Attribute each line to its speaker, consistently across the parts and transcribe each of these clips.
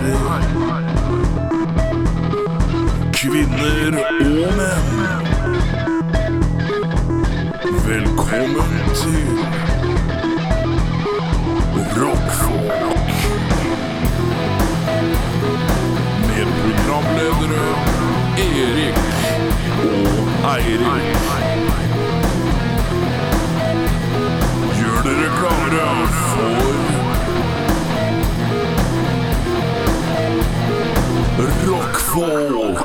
Speaker 1: herrer. Kvinner og menn. Velkommen til Rockfolk. Med programledere Erik og Eirik. Gjør dere klare for Rockfolk.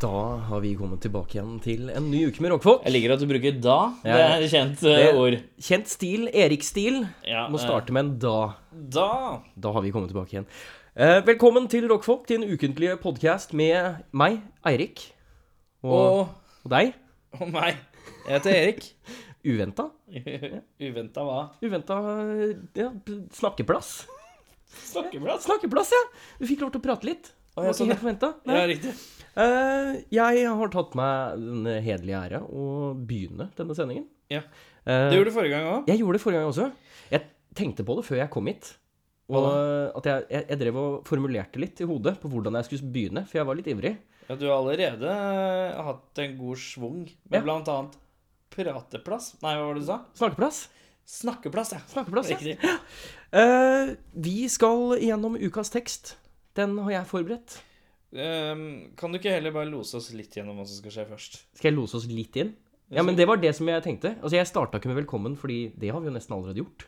Speaker 2: Da har vi kommet tilbake igjen til en ny uke med rockfolk.
Speaker 3: Jeg liker at du bruker da. Det er et kjent uh,
Speaker 2: Det-
Speaker 3: ord.
Speaker 2: Kjent stil, Erik-stil.
Speaker 3: Ja,
Speaker 2: Må
Speaker 3: eh,
Speaker 2: starte med en da.
Speaker 3: Da.
Speaker 2: Da har vi kommet tilbake igjen. Eh, velkommen til Rockfolk, din ukentlige podkast med meg, Eirik. Og,
Speaker 3: Og,
Speaker 2: og deg.
Speaker 3: og meg. Jeg heter Erik.
Speaker 2: Uventa.
Speaker 3: Uventa hva?
Speaker 2: Uventa ja, snakkeplass.
Speaker 3: Snakkeplass?
Speaker 2: Snakkeplass, ja! Du fikk lov til å prate litt.
Speaker 3: Å,
Speaker 2: jeg,
Speaker 3: sånn,
Speaker 2: forventa.
Speaker 3: Ja, riktig.
Speaker 2: Eh, jeg har tatt meg den hederlige ære å begynne denne sendingen.
Speaker 3: Ja.
Speaker 2: Eh,
Speaker 3: Det gjorde du forrige gang òg.
Speaker 2: Jeg gjorde det forrige gang også. Jeg tenkte på det før jeg kom hit. Og at jeg, jeg, jeg drev og formulerte litt i hodet på hvordan jeg skulle begynne, for jeg var litt ivrig.
Speaker 3: Ja, du har allerede eh, hatt en god schwung med
Speaker 2: Ja.
Speaker 3: blant annet prateplass. Nei, hva var det du sa?
Speaker 2: Snakkeplass.
Speaker 3: Snakkeplass, ja.
Speaker 2: Snakkeplass, ja.
Speaker 3: Riktig.
Speaker 2: Eh, vi skal gjennom ukas tekst. Den har jeg forberedt.
Speaker 3: Ehm, kan du ikke heller bare lose oss litt gjennom hva som skal skje først?
Speaker 2: Skal jeg lose oss litt inn? Ja, men det var det som jeg tenkte. Altså, Jeg starta ikke med velkommen, fordi det har vi jo nesten allerede gjort.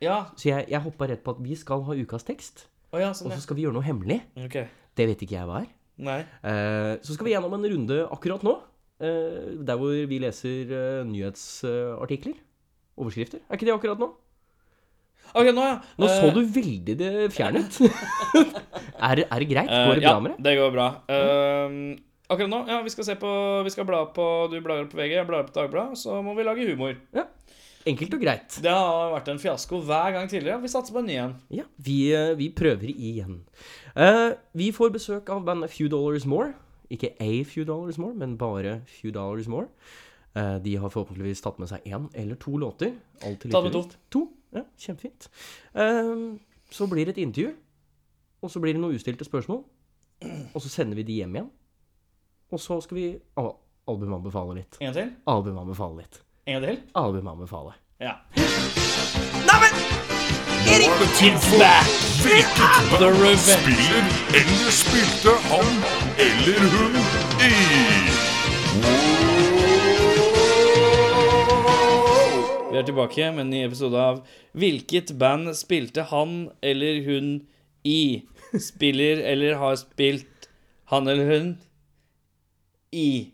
Speaker 3: Ja.
Speaker 2: Så jeg, jeg hoppa rett på at vi skal ha ukas tekst,
Speaker 3: Oh, ja,
Speaker 2: og
Speaker 3: sånn,
Speaker 2: så skal vi gjøre noe hemmelig.
Speaker 3: Ok.
Speaker 2: Det vet ikke jeg hva er.
Speaker 3: Nei.
Speaker 2: Eh, så skal vi gjennom en runde akkurat nå, eh, der hvor vi leser eh, nyhetsartikler. Overskrifter. Er ikke det akkurat nå?
Speaker 3: Ok, nå, ja.
Speaker 2: Nå så du veldig det fjern ut. er, er det greit? Går det
Speaker 3: ja,
Speaker 2: bra med det?
Speaker 3: det går bra. Uh, akkurat nå, ja, vi skal se på Vi skal bla på Du blar på VG, jeg blar på Dagbladet, så må vi lage humor. Ja.
Speaker 2: Enkelt og greit.
Speaker 3: Det har vært en fiasko hver gang tidligere. Vi satser på en ny en.
Speaker 2: Ja, vi, vi prøver igjen. Eh, vi får besøk av bandet Few Dollars More. Ikke A Few Dollars More, men bare Few Dollars More. Uh, de har forhåpentligvis tatt med seg én eller to låter. Alltid
Speaker 3: Tatt med to.
Speaker 2: To. Ja, kjempefint. Uh, så blir det et intervju. Og så blir det noen ustilte spørsmål. Og så sender vi de hjem igjen. Og så skal vi al albumanbefale litt.
Speaker 3: En til?
Speaker 2: Albumanbefale litt.
Speaker 3: En til?
Speaker 2: Albumanbefale.
Speaker 3: Ja.
Speaker 1: Nå er hvilket band spiller eller spilte han eller hun i?
Speaker 3: Vi er tilbake med en ny episode av Hvilket band spilte han eller hun i? Spiller eller har spilt han eller hun i?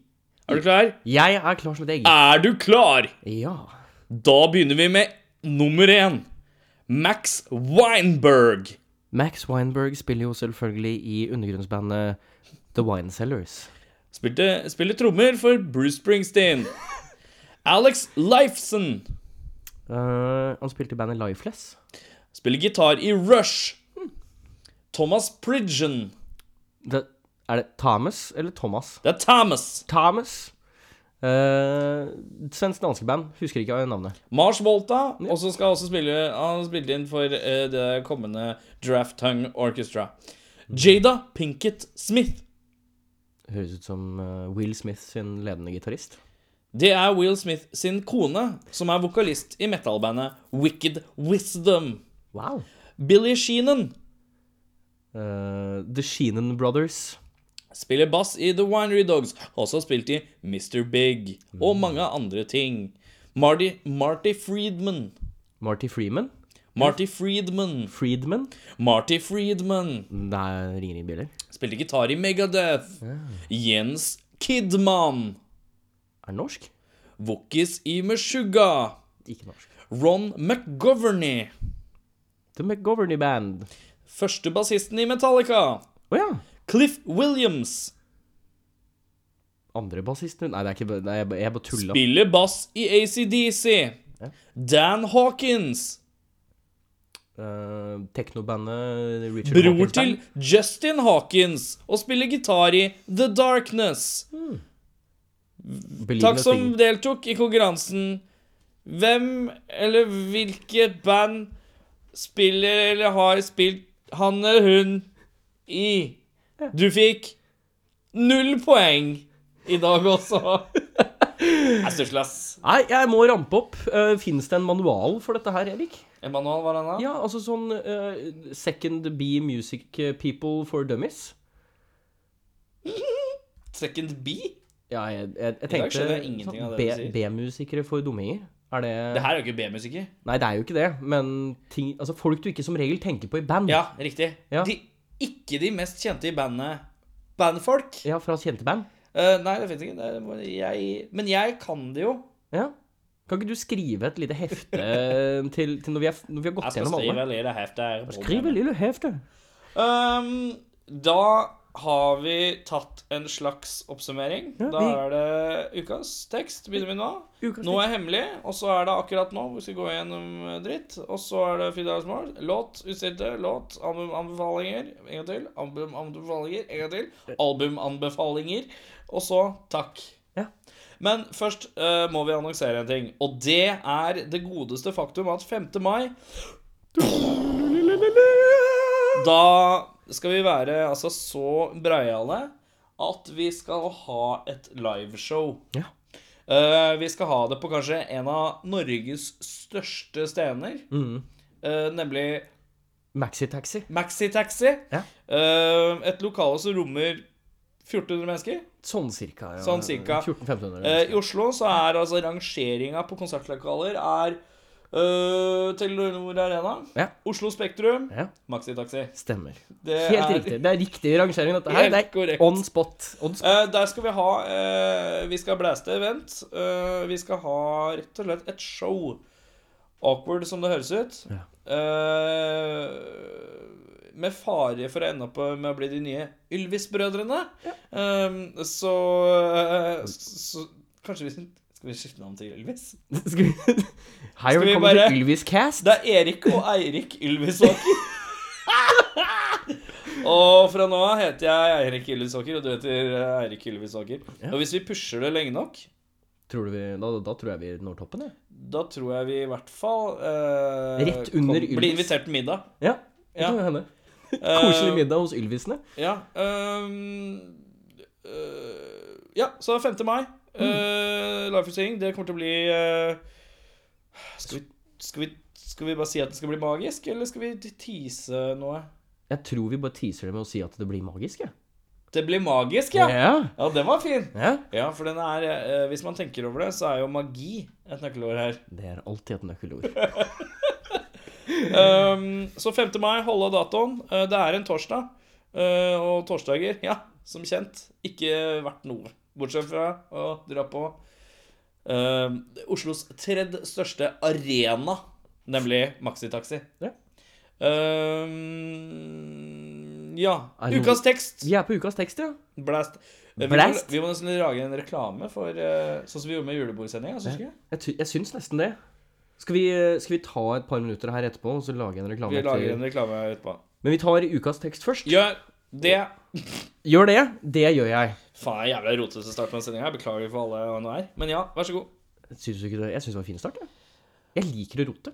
Speaker 3: Er du klar?
Speaker 2: Jeg er klar som et egg.
Speaker 3: Er du klar?
Speaker 2: Ja.
Speaker 3: Da begynner vi med nummer én. Max Weinberg.
Speaker 2: Max Weinberg spiller jo selvfølgelig i undergrunnsbandet The Wine Cellars.
Speaker 3: Spilte, spiller trommer for Bruce Springsteen. Alex Lifeson.
Speaker 2: Uh, han spilte i bandet Lifeless.
Speaker 3: Spiller gitar i Rush. Thomas Pridgen.
Speaker 2: Det, er det Thomas eller Thomas?
Speaker 3: Det er Thomas.
Speaker 2: Thomas. Uh, Svensk danske band. Husker ikke navnet.
Speaker 3: Mars Volta. Og så skal også spille Han har inn for uh, det kommende Draft Tongue Orchestra. Jada Pinkett Smith.
Speaker 2: Høres ut som uh, Will Smith sin ledende gitarist.
Speaker 3: Det er Will Smith sin kone, som er vokalist i metalbandet Wicked Wisdom.
Speaker 2: Wow.
Speaker 3: Billy Sheenan
Speaker 2: The Sheenan Brothers.
Speaker 3: Spiller bass i The Winery Dogs, har også spilt i Mr. Big og mange andre ting. Marty, Marty Friedman.
Speaker 2: Marty Freeman.
Speaker 3: Marty Friedman.
Speaker 2: Friedman.
Speaker 3: Marty Friedman.
Speaker 2: Der ringer ingen bjeller.
Speaker 3: Spilte gitar i Megadeth. Jens Kidman.
Speaker 2: Er norsk?
Speaker 3: Wokis i Meshuggah.
Speaker 2: Ikke norsk.
Speaker 3: Ron McGoverney.
Speaker 2: The McGoverney Band.
Speaker 3: Første bassisten i Metallica.
Speaker 2: Å ja.
Speaker 3: Cliff Williams.
Speaker 2: Andre bassisten Nei, det er ikke Nei, jeg, jeg bare tulla.
Speaker 3: Spiller bass i ACDC. Dan Hawkins.
Speaker 2: Uh, Teknobandet Richard
Speaker 3: Bror
Speaker 2: Hawkins
Speaker 3: til Justin Hawkins og spiller gitar i The Darkness.
Speaker 2: Hmm.
Speaker 3: Takk som deltok i konkurransen. Hvem eller hvilket band spiller eller har spilt han eller hun i? Du fikk null poeng i dag også. Jeg stusslig, ass.
Speaker 2: Nei, jeg må rampe opp. Uh, Fins det en manual for dette her, Erik?
Speaker 3: En manual, hva er den da?
Speaker 2: Ja, altså sånn uh, Second B Music People for Dummies.
Speaker 3: Second B?
Speaker 2: Ja, jeg, jeg, jeg tenkte
Speaker 3: sier.
Speaker 2: B-musikere for dumminger. Er det
Speaker 3: Det her er jo ikke B-musiker.
Speaker 2: Nei, det er jo ikke det, men ting, altså folk du ikke som regel tenker på i band.
Speaker 3: Ja, riktig.
Speaker 2: Ja.
Speaker 3: De, ikke de mest kjente i bandet. Bandfolk.
Speaker 2: Ja, fra kjente band.
Speaker 3: Uh, nei, det finnes ikke. Det jeg, men jeg kan det jo.
Speaker 2: Ja. Kan ikke du skrive et lite hefte til, til når, vi er, når vi har gått
Speaker 3: Jeg skal
Speaker 2: gjennom alle?
Speaker 3: et lite hefte.
Speaker 2: Skriv et lille hefte.
Speaker 3: Um, da har vi tatt en slags oppsummering.
Speaker 2: Ja,
Speaker 3: da er det ukas tekst. Begynner vi nå.
Speaker 2: Ukas
Speaker 3: Nå er hemmelig, og så er det akkurat nå. Vi skal gå gjennom eh, dritt. Og så er det Fidels mål. Låt, utstilte, låt, albumanbefalinger. En gang til. Albumanbefalinger. En gang til. Albumanbefalinger. Og så takk.
Speaker 2: Ja.
Speaker 3: Men først uh, må vi annonsere en ting. Og det er det godeste faktum at 5. mai Da skal vi være altså så breiale at vi skal ha et liveshow.
Speaker 2: Ja.
Speaker 3: Uh, vi skal ha det på kanskje en av Norges største stener,
Speaker 2: Mm.
Speaker 3: uh, nemlig
Speaker 2: Maxitaxi.
Speaker 3: Maxitaxi.
Speaker 2: Ja.
Speaker 3: Uh, et lokale som rommer 1400 mennesker.
Speaker 2: Sånn cirka. Ja.
Speaker 3: Sånn cirka.
Speaker 2: 1400-1500.
Speaker 3: Eh, I Oslo så er altså rangeringa på konsertlokaler er uh, Telenor Arena,
Speaker 2: Ja.
Speaker 3: Oslo Spektrum,
Speaker 2: ja,
Speaker 3: Maxitaxi.
Speaker 2: stemmer.
Speaker 3: Det
Speaker 2: Helt
Speaker 3: er-
Speaker 2: riktig. Det er riktig rangering, dette her. Det er
Speaker 3: korrekt.
Speaker 2: on spot. On spot.
Speaker 3: Uh, der skal vi ha uh, Vi skal blæste event. Uh, vi skal ha rett og slett et show. Awkward som det høres ut.
Speaker 2: Ja.
Speaker 3: Med fare for å ende opp med å bli de nye Ylvis-brødrene. Eh, så, så Kanskje vi Skal vi skifte navn til Ylvis?
Speaker 2: Skal vi Hei
Speaker 3: Skal vi
Speaker 2: velkommen
Speaker 3: bare-
Speaker 2: til Ylvis Cast.
Speaker 3: Det er Erik og Eirik Ylvisåker. og fra nå av heter jeg Eirik Ylvisåker, og du heter Eirik Ylvisåker. Og hvis vi pusher det lenge nok,
Speaker 2: Tror du vi, da, da tror jeg vi når toppen, jeg.
Speaker 3: da tror jeg vi i hvert fall eh,
Speaker 2: Rett under
Speaker 3: Blir
Speaker 2: Ylvis.
Speaker 3: invitert til middag.
Speaker 2: Ja, det
Speaker 3: Ja.
Speaker 2: kan hende.
Speaker 3: Eh,
Speaker 2: Koselig middag hos Ylvisene.
Speaker 3: Ja. ehm, eh, ja, så 5. mai. Uh, Livefusing. Det kommer til å bli uh, skal, vi, skal, vi, skal vi bare si at det skal bli magisk, eller skal vi tease noe?
Speaker 2: Jeg tror vi bare teaser det med å si at det blir magisk, jeg.
Speaker 3: Det blir magisk, ja!
Speaker 2: Ja.
Speaker 3: Ja, den var fin.
Speaker 2: ja.
Speaker 3: Ja, for den er uh, Hvis man tenker over det, så er jo magi et nøkkelord her.
Speaker 2: Det er alltid et nøkkelord.
Speaker 3: Um, så 5. mai, holde datoen. Uh, det er en torsdag. Og torsdager, ja, som kjent, ikke verdt noe. Bortsett fra å dra på uh, Oslos tredje største arena, nemlig Maxitaxi.
Speaker 2: Ja.
Speaker 3: Uh, ja. Ukas tekst.
Speaker 2: Vi er på ukas tekst, ja.
Speaker 3: Blast. Vi må, vi må nesten lage en reklame for uh, Sånn som vi gjorde med julebordsendinga.
Speaker 2: Jeg. Jeg, jeg syns nesten det. Skal vi, skal vi ta et par minutter her etterpå og så lage en reklame?
Speaker 3: Vi lager en reklame etterpå.
Speaker 2: Men vi tar ukas tekst først.
Speaker 3: Gjør det.
Speaker 2: Gjør det. Det gjør jeg.
Speaker 3: Faen, jævla rotete start på den sendinga. Beklager for alle og enhver. er. Men ja, vær så god.
Speaker 2: Syns du ikke det? Jeg syns det var en fin start. Jeg, jeg liker å rote.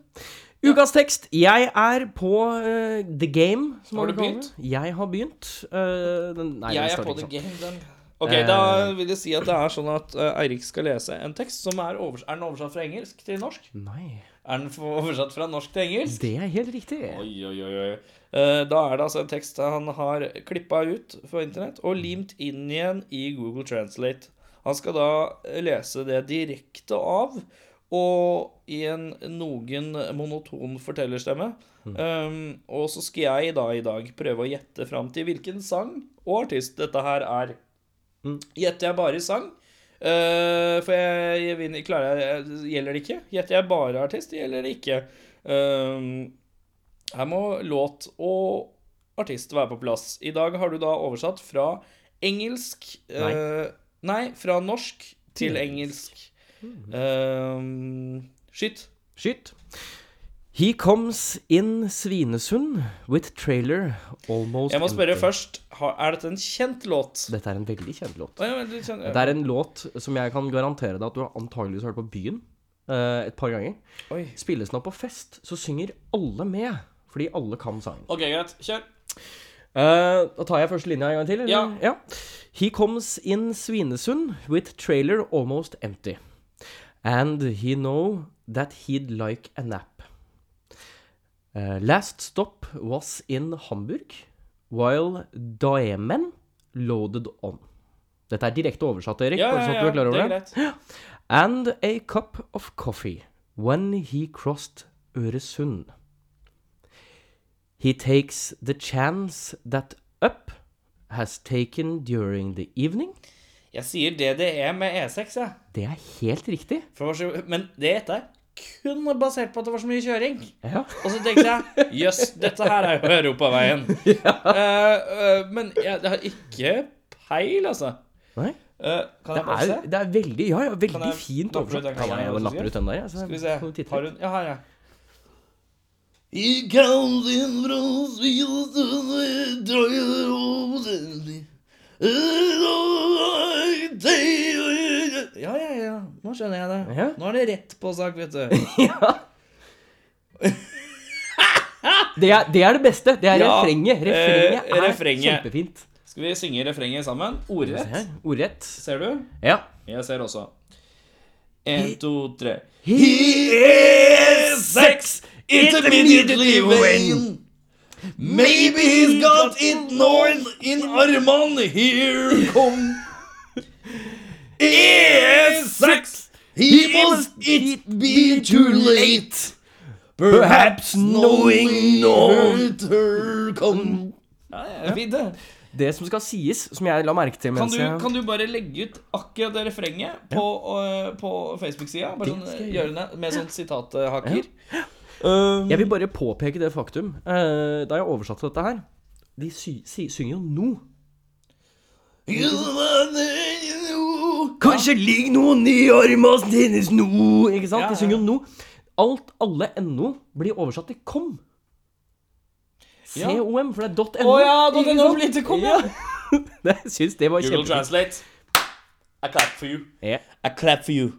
Speaker 2: Ukas tekst. Jeg er på uh, The Game. Som
Speaker 3: Har du
Speaker 2: begynt? Jeg har begynt. Uh, den, nei, den
Speaker 3: jeg er
Speaker 2: starter
Speaker 3: på
Speaker 2: ikke
Speaker 3: the
Speaker 2: sånn.
Speaker 3: game, den. Ok,
Speaker 2: uh,
Speaker 3: Da vil jeg si at det er sånn at eh, Eirik skal lese en tekst som er oversatt, Er den oversatt fra engelsk til norsk?
Speaker 2: Nei,
Speaker 3: Er den oversatt fra norsk til engelsk?
Speaker 2: det er helt riktig.
Speaker 3: Oi, oi, oi. Eh, Da er det altså en tekst han har klippa ut fra internett og limt inn igjen i Google Translate. Han skal da lese det direkte av, og i en noen monoton fortellerstemme. Um, og så skal jeg da i dag prøve å gjette fram til hvilken sang og artist dette her er.
Speaker 2: Mm.
Speaker 3: Gjetter jeg bare sang, uh, for jeg, jeg klarer jeg, gjelder det ikke. Gjetter jeg bare artist, gjelder det ikke. Um, her må låt og artist være på plass. I dag har du da oversatt fra engelsk
Speaker 2: Nei.
Speaker 3: uh, nei, fra norsk til
Speaker 2: Til
Speaker 3: engelsk. Uh, skyt.
Speaker 2: Skyt. He comes in Svinesund with trailer almost
Speaker 3: Jeg må spørre
Speaker 2: empty.
Speaker 3: først. Er dette en kjent låt?
Speaker 2: Dette er en veldig kjent låt.
Speaker 3: Oh, ja, veldig kjent, ja.
Speaker 2: Det er en låt som jeg kan garantere deg at du har antageligvis hørt på byen uh, et par ganger.
Speaker 3: Oi.
Speaker 2: Spilles nå på fest, så synger alle med. Fordi alle kan sangen.
Speaker 3: OK, greit. Kjør.
Speaker 2: Uh, da tar jeg første linja en gang til. Ja.
Speaker 3: Ja.
Speaker 2: He comes in Svinesund with trailer almost empty. And he know that he'd like a nap. Uh, last stop was in Hamburg, while Daemen loaded on. Dette er direkte oversatt, Erik.
Speaker 3: Ja, ja, ja.
Speaker 2: er
Speaker 3: Det er greit.
Speaker 2: And a cup of coffee when he crossed Øresund. He takes the chance that up has taken during the evening.
Speaker 3: Jeg sier DDE med E6, jeg.
Speaker 2: Det er helt riktig.
Speaker 3: Så, men det gjetta jeg kun basert på at det var så mye kjøring.
Speaker 2: Ja.
Speaker 3: Og så tenkte jeg jøss, dette her er jo Europaveien. Ja. Uh, uh, men jeg det har ikke peil, altså.
Speaker 2: Nei?
Speaker 3: Uh, kan
Speaker 2: Det
Speaker 3: jeg bare
Speaker 2: er,
Speaker 3: se?
Speaker 2: det er veldig, ja, ja, veldig fint oversett.
Speaker 3: Kan
Speaker 2: jeg
Speaker 3: lappe
Speaker 2: ut den der. ja. så
Speaker 3: Skal vi se. Har
Speaker 2: du?
Speaker 3: hun Ja, her, ja. Comes in from Sweden, drøyer over den. Ja, ja, ja. Nå skjønner jeg det.
Speaker 2: Ja.
Speaker 3: Nå er det rett på sak, vet du.
Speaker 2: Det er, det er det beste. Det er
Speaker 3: Ja,
Speaker 2: refrenget. Refrenget
Speaker 3: eh,
Speaker 2: er
Speaker 3: refrenget.
Speaker 2: kjempefint.
Speaker 3: Skal vi synge refrenget sammen? Ordrett.
Speaker 2: Ordrett.
Speaker 3: Ser du?
Speaker 2: Ja.
Speaker 3: Jeg ser også. En, to, tre.
Speaker 2: He
Speaker 3: is sex, it immediately when Maybe he's got it north in Arman. here come. Is sex, he must it be too late. Perhaps knowing not her come. Ja, ja, fint det.
Speaker 2: Det som skal sies, som jeg la merke til
Speaker 3: Kan
Speaker 2: mens
Speaker 3: du,
Speaker 2: jeg
Speaker 3: kan du bare legge ut akkurat det refrenget på, øh, på Facebook-sida? Bare sånn,
Speaker 2: jeg
Speaker 3: gjøre det med sånn sitathaker. Um,
Speaker 2: Jeg vil bare påpeke det faktum, Uh, da jeg oversatte dette her De sy sy synger jo nå. Kanskje ligger noen i armene hennes nå Ikke sant?
Speaker 3: Ja,
Speaker 2: De synger jo nå. Alt, alle NO blir oversatt til kom.
Speaker 3: Ja.
Speaker 2: COM, for det er .no.
Speaker 3: Å ja, .no blir til kom, ja.
Speaker 2: Jeg syns det var
Speaker 3: Google
Speaker 2: kjempefint.
Speaker 3: Translate. I clap for you.
Speaker 2: Yeah.
Speaker 3: I clap for you.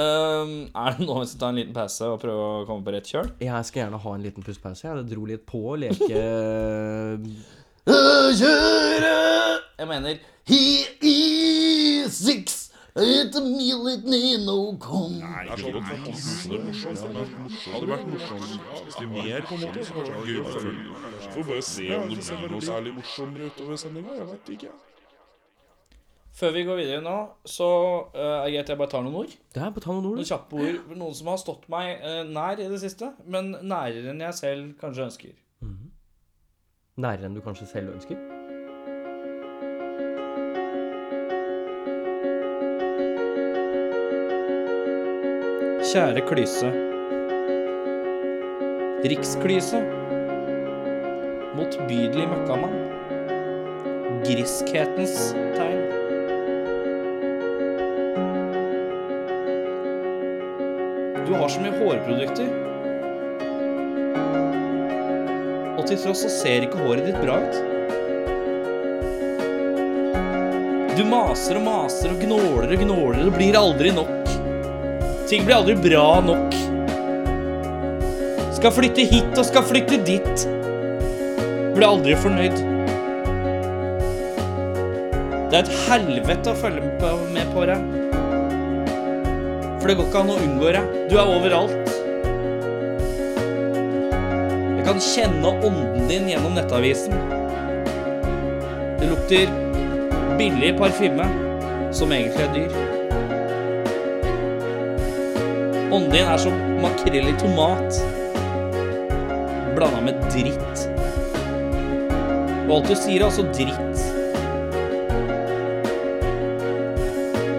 Speaker 3: Um, er det noen vi skal ta en liten pause og prøve å komme på rett kjøl?
Speaker 2: Jeg skal gjerne ha en liten pustepause. Jeg dro litt på og leke
Speaker 3: Kjøre Jeg mener He is six It's a minute no come
Speaker 1: Det er sånn at det hadde vært morsomt mer på en måte. Får bare se om det blir noe særlig morsommere utover sendinga. Jeg vet ikke.
Speaker 3: Før vi går videre nå, så uh, er greit jeg bare tar noen ord.
Speaker 2: Det er bare ta noen ord.
Speaker 3: Noen kjappe ord. Noen som har stått meg uh, nær i det siste, men nærere enn jeg selv kanskje ønsker.
Speaker 2: Nærere enn du kanskje selv ønsker.
Speaker 3: Kjære Klyse. Riksklyse. Motbydelig møkkamann. Griskhetens tegn. Du har så mye hårprodukter. Og til tross så ser ikke håret ditt bra ut. Du maser og maser og gnåler og gnåler, det blir aldri nok. Ting blir aldri bra nok. Skal flytte hit og skal flytte dit. Blir aldri fornøyd. Det er et helvete å følge med på, med på deg. For det går ikke an å unngå deg. Du er overalt. Jeg kan kjenne ånden din gjennom nettavisen. Det lukter billig parfyme som egentlig er dyr. Ånden din er som makrell i tomat blanda med dritt. Og alt du sier, er altså dritt.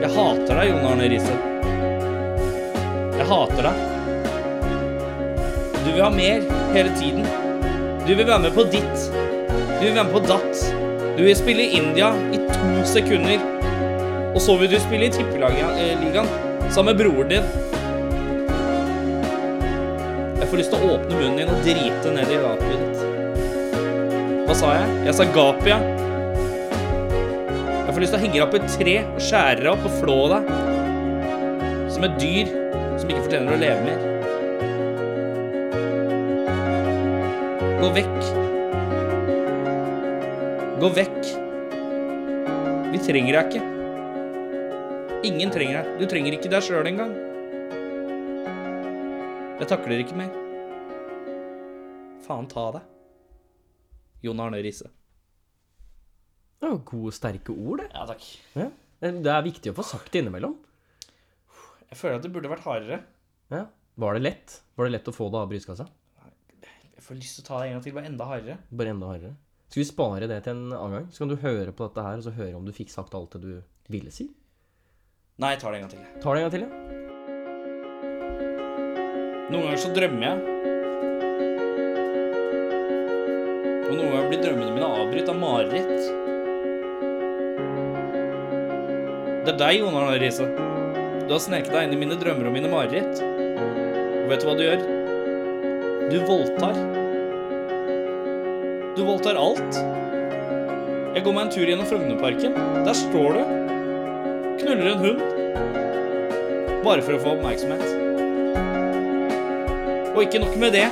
Speaker 3: Jeg hater deg, Jon Arne Riise. Vil ha mer hele tiden. Du vil være med på ditt. Du vil være med på datt. Du vil spille i India i to sekunder. Og så vil du spille i Tippeligaen sammen med broren din. Jeg får lyst til å åpne munnen din og drite ned i gapet ditt. Hva sa jeg? Jeg sa gapet, ja. Jeg får lyst til å henge deg opp i et tre og skjære deg opp og flå deg. Som et dyr som ikke fortjener å leve mer. Gå vekk. Gå vekk. Vi trenger deg ikke. Ingen trenger deg. Du trenger ikke deg sjøl engang. Jeg takler ikke mer. Faen ta deg. Jon Arne Riise.
Speaker 2: Det var gode, sterke ord, det.
Speaker 3: Ja, takk.
Speaker 2: Ja. Det er viktig å få sagt det innimellom.
Speaker 3: Jeg føler at det burde vært hardere.
Speaker 2: Ja. Var det lett? Var det lett å få det av brystkassa?
Speaker 3: Får lyst til å ta det en gang til, bare enda hardere.
Speaker 2: Bare enda hardere. Skal vi spare det til en annen gang? Så kan du høre på dette her, og så høre om du fikk sagt alt det du ville si?
Speaker 3: Nei, jeg tar det en gang til.
Speaker 2: Tar det en gang til, ja.
Speaker 3: Noen ganger så drømmer jeg. Og noen ganger blir drømmene mine avbrutt av mareritt. Det er deg, Jon Arne Riise. Du har sneket deg inn i mine drømmer og mine mareritt. Og vet du hva du gjør? Du voldtar. Du voldtar alt. Jeg går meg en tur gjennom Frognerparken. Der står du. Knuller en hund. Bare for å få oppmerksomhet. Og ikke nok med det,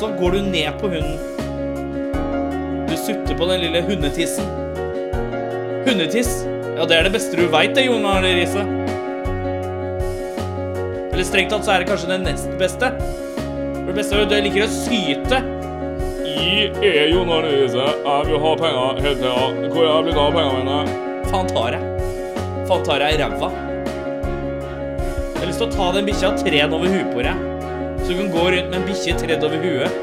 Speaker 3: så går du ned på hunden. Du sutter på den lille hundetissen. Hundetiss? Ja, det er det beste du veit, det, Jon Arne Riise. Eller strengt tatt så er det kanskje det nest beste. For det beste er jo at du liker å syte.
Speaker 1: Jeg er Jon Arne Riise. Jeg vil ha penger hele tida. Hvor er jeg blitt av pengene mine?
Speaker 3: Faen tar jeg. Faen tar jeg i ræva. Jeg har lyst til å ta den bikkja og tre den over huet på deg. Så du kan gå rundt med en bikkje tredd over huet.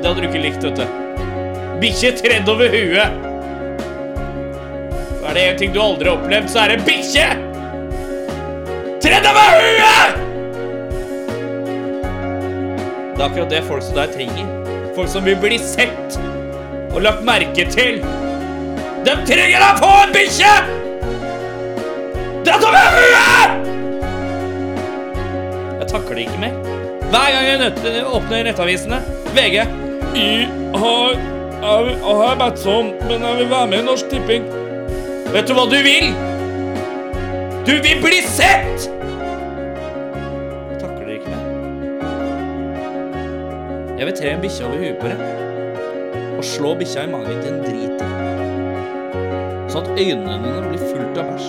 Speaker 3: Det hadde du ikke likt, vet du. Bikkje tredd over huet! Er det en ting du aldri har opplevd, så er det bikkje! Er akkurat det folk som deg trenger. Folk som vil bli sett og lagt merke til. De trenger å få en bikkje! Dratt over huet! Jeg takler det ikke mer. Hver gang jeg nøtter, åpner nettavisene VG.
Speaker 1: Jeg har jeg har bedt sånn, men jeg vil være med i Norsk Tipping.
Speaker 3: Vet du hva du vil? Du vil bli sett! Jeg vil tre en bikkje over huet på deg og slå bikkja i magen til en drit i. Sånn at øynene dine blir fullt av bæsj.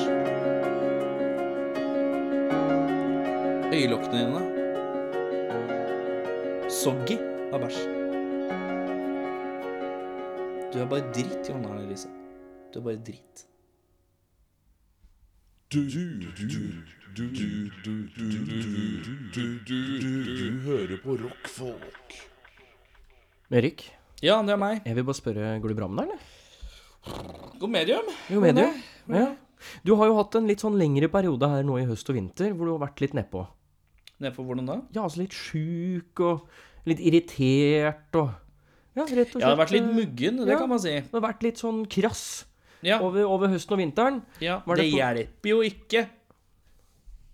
Speaker 3: Øyelokkene dine soggy av bæsj. Du er bare dritt, Johanna Elise. Du er bare dritt.
Speaker 1: Du, hører på rockfolk.
Speaker 2: Erik,
Speaker 3: Ja, det er meg.
Speaker 2: jeg vil bare spørre, går det bra med deg, eller?
Speaker 3: God medium.
Speaker 2: Jo, medium. Ja. Du har jo hatt en litt sånn lengre periode her nå i høst og vinter, hvor du har vært litt nedpå.
Speaker 3: Nedpå hvordan da?
Speaker 2: Ja, altså litt sjuk og litt irritert og Ja, rett og slett.
Speaker 3: Jeg har vært litt
Speaker 2: eh,
Speaker 3: muggen, det
Speaker 2: ja.
Speaker 3: kan man si.
Speaker 2: Du har vært litt sånn krass
Speaker 3: Ja,
Speaker 2: over, over høsten og vinteren.
Speaker 3: ja.
Speaker 2: var
Speaker 3: det
Speaker 2: det på-
Speaker 3: hjelper jo ikke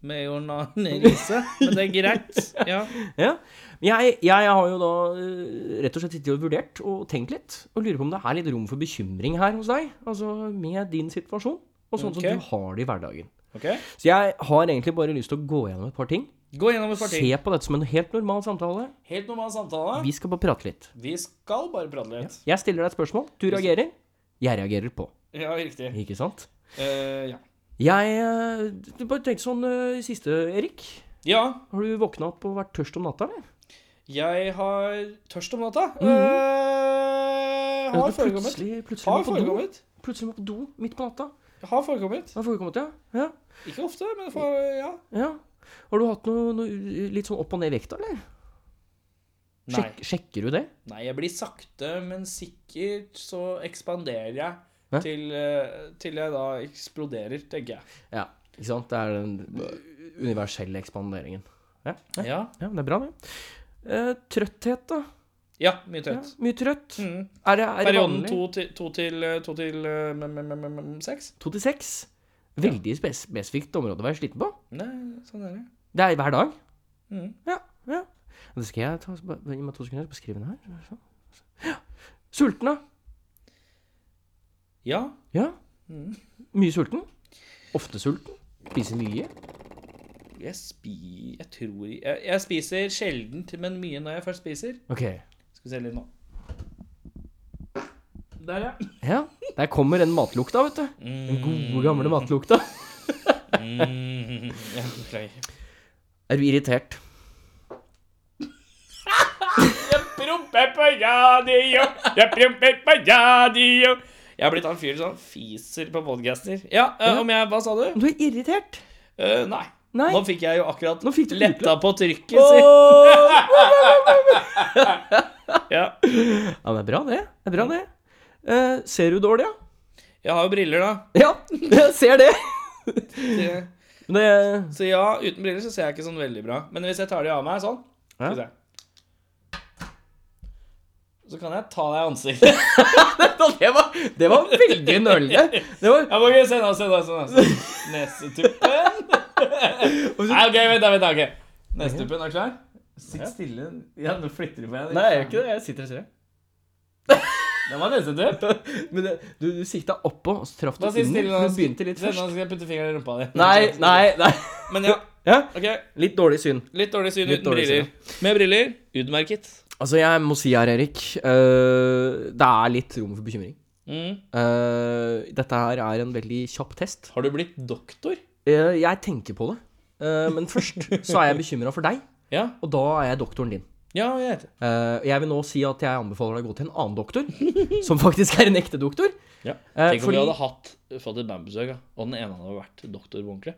Speaker 3: med Jon Arne Riise, men det er greit. Ja.
Speaker 2: Ja. Jeg, jeg har jo da eh, rett og slett sittet og vurdert og tenkt litt, og lurer på om det er litt rom for bekymring her hos deg, altså med din situasjon, og sånn
Speaker 3: okay.
Speaker 2: som du har det i hverdagen.
Speaker 3: Okay.
Speaker 2: Så jeg har egentlig bare lyst til å gå gjennom et par ting.
Speaker 3: Gå gjennom et par ting.
Speaker 2: Se på dette som en helt normal samtale.
Speaker 3: Helt normal samtale.
Speaker 2: Vi skal bare prate litt.
Speaker 3: Vi skal bare prate litt.
Speaker 2: Jeg stiller deg et spørsmål, du reagerer. Jeg reagerer på.
Speaker 3: Ja, riktig.
Speaker 2: Ikke sant?
Speaker 3: Uh, ja.
Speaker 2: Jeg eh, Du bare tenkte sånn eh, i siste, Erik.
Speaker 3: ja,
Speaker 2: Har du våkna opp og vært tørst om natta, eller?
Speaker 3: jeg har tørst om natta.
Speaker 2: Mm.
Speaker 3: Eh,
Speaker 2: Eller
Speaker 3: har forekommet.
Speaker 2: Plutselig, plutselig
Speaker 3: Har
Speaker 2: var do. Plutselig på do midt på natta.
Speaker 3: Har forekommet.
Speaker 2: Har forekommet, ja. ja.
Speaker 3: Ikke ofte, men for, ja.
Speaker 2: Ja. Har du hatt noe, noe litt sånn opp og ned i vekta, eller? Sjek, sjekker du det?
Speaker 3: Nei, jeg blir sakte, men sikkert så ekspanderer jeg? Til, eh, til jeg da eksploderer, tenker jeg.
Speaker 2: Ja. Ikke sant? Det er den universelle ekspanderingen. Ja, ja.
Speaker 3: Ja,
Speaker 2: ja det er bra, det. Uh, trøtthet, da?
Speaker 3: ja mye
Speaker 2: Ja,
Speaker 3: trøtt.
Speaker 2: mye trøtt.
Speaker 3: Mm.
Speaker 2: Er det, er
Speaker 3: Perioden to til, to til, eh, to til seks?
Speaker 2: To til seks? Veldig spesifikt område å være sliten på.
Speaker 3: Nei, sånn er det.
Speaker 2: Det er hver dag.
Speaker 3: Mm.
Speaker 2: Ja, ja. Det skal jeg ta Gi meg to sekunder, så skal beskrive den her. Ja. Sulten, da?
Speaker 3: Ja.
Speaker 2: Ja.
Speaker 3: Mm.
Speaker 2: Mye sulten? Ofte sulten? Spiser mye?
Speaker 3: Jeg spi... Jeg tror Jeg, jeg spiser sjelden, men mye når jeg først spiser.
Speaker 2: Ok.
Speaker 3: Skal vi se litt nå. Der, ja.
Speaker 2: Ja, der kommer den matlukta, vet du. Den gode, gamle matlukta.
Speaker 3: Mm. Ja, beklager.
Speaker 2: Er du irritert?
Speaker 3: Jeg promper på radio, jeg promper på radio. Jeg har blitt han fyren som fiser på podcaster. Ja, ja. om jeg Hva sa du?
Speaker 2: Du er irritert.
Speaker 3: Uh, nei.
Speaker 2: Nei.
Speaker 3: Nå fikk jeg jo akkurat letta på trykket, si. Ja.
Speaker 2: Ja, men det er bra, det. Det er bra, det. Uh, ser du dårlig, ja?
Speaker 3: Jeg har jo briller, da.
Speaker 2: Ja, jeg ser det. Det-
Speaker 3: Så ja, uten briller så ser jeg ikke sånn veldig bra. Men hvis jeg tar de av meg sånn Skal vi se. Så kan jeg ta deg i ansiktet.
Speaker 2: det, var, det var veldig nølende. Det var
Speaker 3: Ja, ok, se nå, se nå. se nå. Nesetuppen. Nei, ok, vent vent ok. Nesetuppen, er du klar? Sitt stille. Ja, nå flytter du på deg.
Speaker 2: Nei, jeg gjør ikke det. Jeg sitter og ser.
Speaker 3: Det var nesetupp.
Speaker 2: Men det, du, du sikta oppå, og så traff du
Speaker 3: Nå
Speaker 2: Du begynte litt
Speaker 3: først. Nå skal jeg putte fingeren i rumpa di.
Speaker 2: Nei, nei, nei.
Speaker 3: Men ja,
Speaker 2: Ja,
Speaker 3: Okay.
Speaker 2: litt dårlig syn.
Speaker 3: Litt dårlig syn
Speaker 2: Litt
Speaker 3: uten
Speaker 2: dårlig
Speaker 3: briller. Med briller, utmerket.
Speaker 2: Altså, jeg må si her, Erik uh, Det er litt rom for bekymring.
Speaker 3: Mm.
Speaker 2: Uh, dette her er en veldig kjapp test.
Speaker 3: Har du blitt doktor?
Speaker 2: Uh, jeg tenker på det. Men først så er jeg bekymra for deg,
Speaker 3: Ja.
Speaker 2: og da er jeg doktoren din.
Speaker 3: Ja, jeg vet
Speaker 2: jeg vil nå si at jeg anbefaler deg å gå til en annen doktor, som faktisk er en ekte doktor.
Speaker 3: Ja. Tenk om
Speaker 2: fordi-
Speaker 3: vi hadde hatt, fått et bandbesøk, og den ene hadde vært doktor på ordentlig.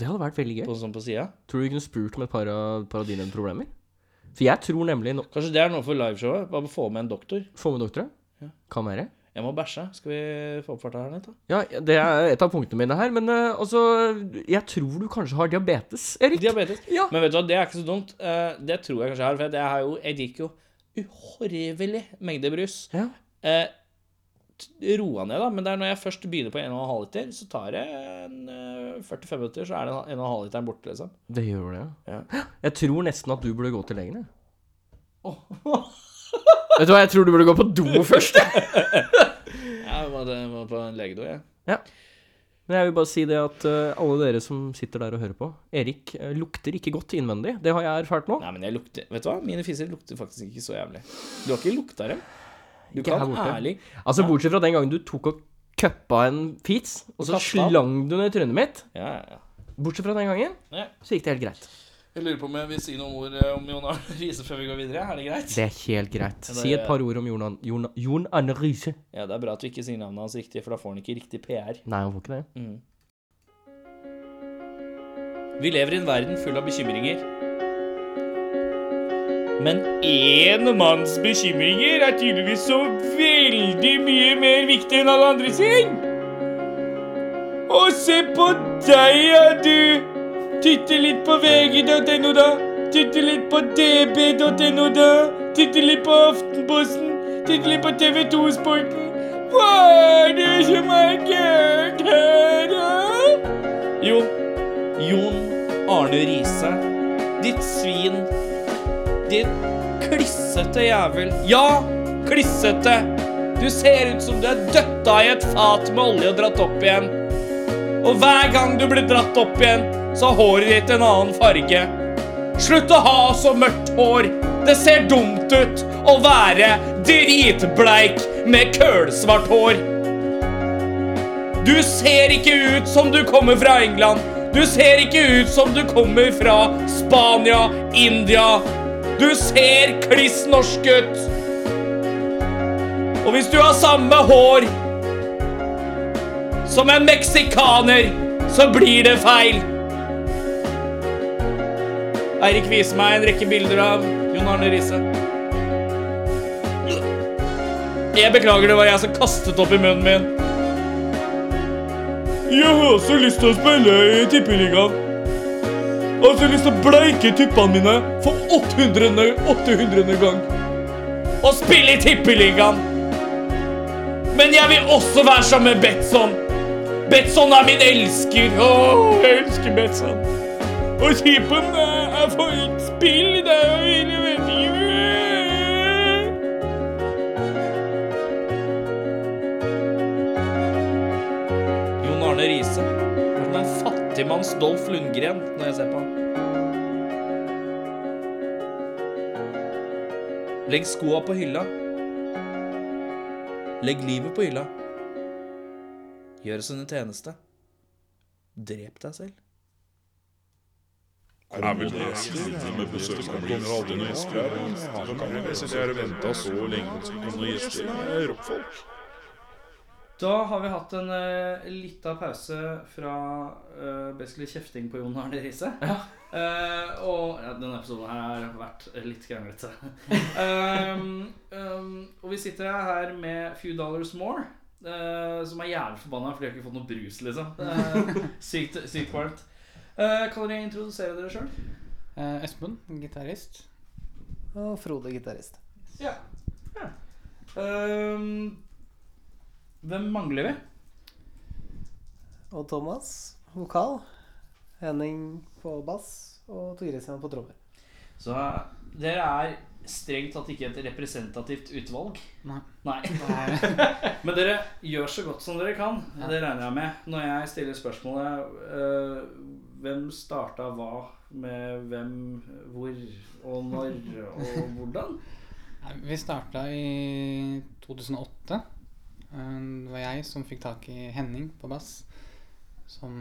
Speaker 2: Det hadde vært veldig gøy.
Speaker 3: På, sånn på.
Speaker 2: Tror du vi kunne spurt om et par av, par av dine problemer? For jeg tror nemlig no
Speaker 3: Kanskje det er noe for liveshowet? Bare få med en doktor.
Speaker 2: Få med doktor,
Speaker 3: Ja.
Speaker 2: Kan være.
Speaker 3: Jeg må bæsje. Skal vi få opp farta her litt, da?
Speaker 2: Ja, det er et av punktene mine her, men uh, altså Jeg tror du kanskje har diabetes, Erik.
Speaker 3: Diabetes.
Speaker 2: Ja.
Speaker 3: Men vet du hva, det er ikke så dumt. Uh, det tror jeg kanskje jeg har, for jeg, har jo, jeg drikker jo uhorvelig mengde brus.
Speaker 2: Ja.
Speaker 3: T- roa ned, da. Men det er når jeg først begynner på 1,5 liter, så tar det eh, 45 minutter, så er den 1,5 literen borte, liksom.
Speaker 2: Det gjør det,
Speaker 3: Ja.
Speaker 2: Jeg tror nesten at du burde gå til legen, jeg. Vet du hva, jeg tror du burde gå på do først. jeg.
Speaker 3: Jeg må, må på en legedo, jeg.
Speaker 2: Men jeg vil bare si det at eh, alle dere som sitter der og hører på Erik eh, lukter ikke godt innvendig. Det har jeg erfart nå.
Speaker 3: Nei, men jeg lukter Vet du hva? Mine fiser lukter faktisk ikke så jævlig. Du har ikke lukta dem? Du
Speaker 2: Ikke
Speaker 3: kan ærlig
Speaker 2: Altså Bortsett fra den gangen du tok og cuppa en feats, og så slang du ned i trynet mitt.
Speaker 3: Ja, ja, ja.
Speaker 2: Bortsett fra den gangen, så gikk det helt greit.
Speaker 3: Jeg lurer på om jeg vil si noen ord eh, om Jon Arne Riise før vi går videre. Er det greit?
Speaker 2: Det er helt greit.
Speaker 3: Det-
Speaker 2: Si et par ord om Jon, Arne, Jon, Jon Arne Riise.
Speaker 3: Ja, det er bra at du ikke sier navnet hans riktig, for da får han ikke riktig PR.
Speaker 2: Nei, han får ikke det.
Speaker 3: Mm. Vi lever i en verden full av bekymringer. Men én manns bekymringer er tydeligvis så veldig mye mer viktig enn alle andre sin. Og se på deg, ja, du. Titte litt på vg.no, da. Titte litt på db.no, da. Titte litt på Aftenposten. Titte litt på TV2 Sporten. Hva er det som er gærent her, da? Jo, Jon Arne Riise. Ditt svin. Ditt klissete jævel. Ja, klissete. Du ser ut som du er døtta i et fat med olje og dratt opp igjen. Og hver gang du blir dratt opp igjen, så har håret ditt en annen farge. Slutt å ha så mørkt hår. Det ser dumt ut å være dritbleik med kølsvart hår. Du ser ikke ut som du kommer fra England. Du ser ikke ut som du kommer fra Spania, India. Du ser kliss norsk ut. Og hvis du har samme hår som en meksikaner, så blir det feil. Eirik viser meg en rekke bilder av Jon Arne Riise. Jeg beklager, det var jeg som kastet opp i munnen min. Jeg har også lyst til å spille i Tippeligaen. Jeg har jeg lyst til å bleike tuppene mine for 800. 800. gang. Og spille i Tippeligaen. Men jeg vil også være sammen med Betson. Betson er min elsker. Åh, jeg elsker Betson. Og kjipen er Jeg får ikke spille det er vil, fattigmanns Dolph Lundgren når jeg ser på han. Legg skoa på hylla. Legg livet på hylla. Gjør oss en tjeneste. Drep deg selv.
Speaker 1: Er vel det slitne med besøk kommer aldri noen gjester? Da kan jeg sitte her og vente så lenge på noen gjester. Er rockfolk.
Speaker 3: Da har vi hatt en uh, lita pause fra uh, basically kjefting på Jon Arne Riise. Eh, og ja, denne episoden her har vært litt kranglete. um, um, og vi sitter her med Few Dollars More, uh, som er jævlig forbanna fordi de har ikke fått noe brus, liksom. Uh, sykt, sykt varmt. Eh, kan dere introdusere dere sjøl?
Speaker 4: Eh, Espen, gitarist.
Speaker 5: Og Frode, gitarist.
Speaker 3: Ja. Um, hvem mangler vi?
Speaker 5: Og Thomas, vokal. Henning på bass. Og Tor Christian på trommer.
Speaker 3: Så dere er strengt tatt ikke et representativt utvalg.
Speaker 4: Nei.
Speaker 3: Nei. Men dere gjør så godt som dere kan. Det regner jeg med. Når jeg stiller spørsmålet øh, Hvem starta hva med hvem, hvor og når og hvordan?
Speaker 4: Vi starta i 2008. Eh, Det var jeg som fikk tak i Henning på bass. Som,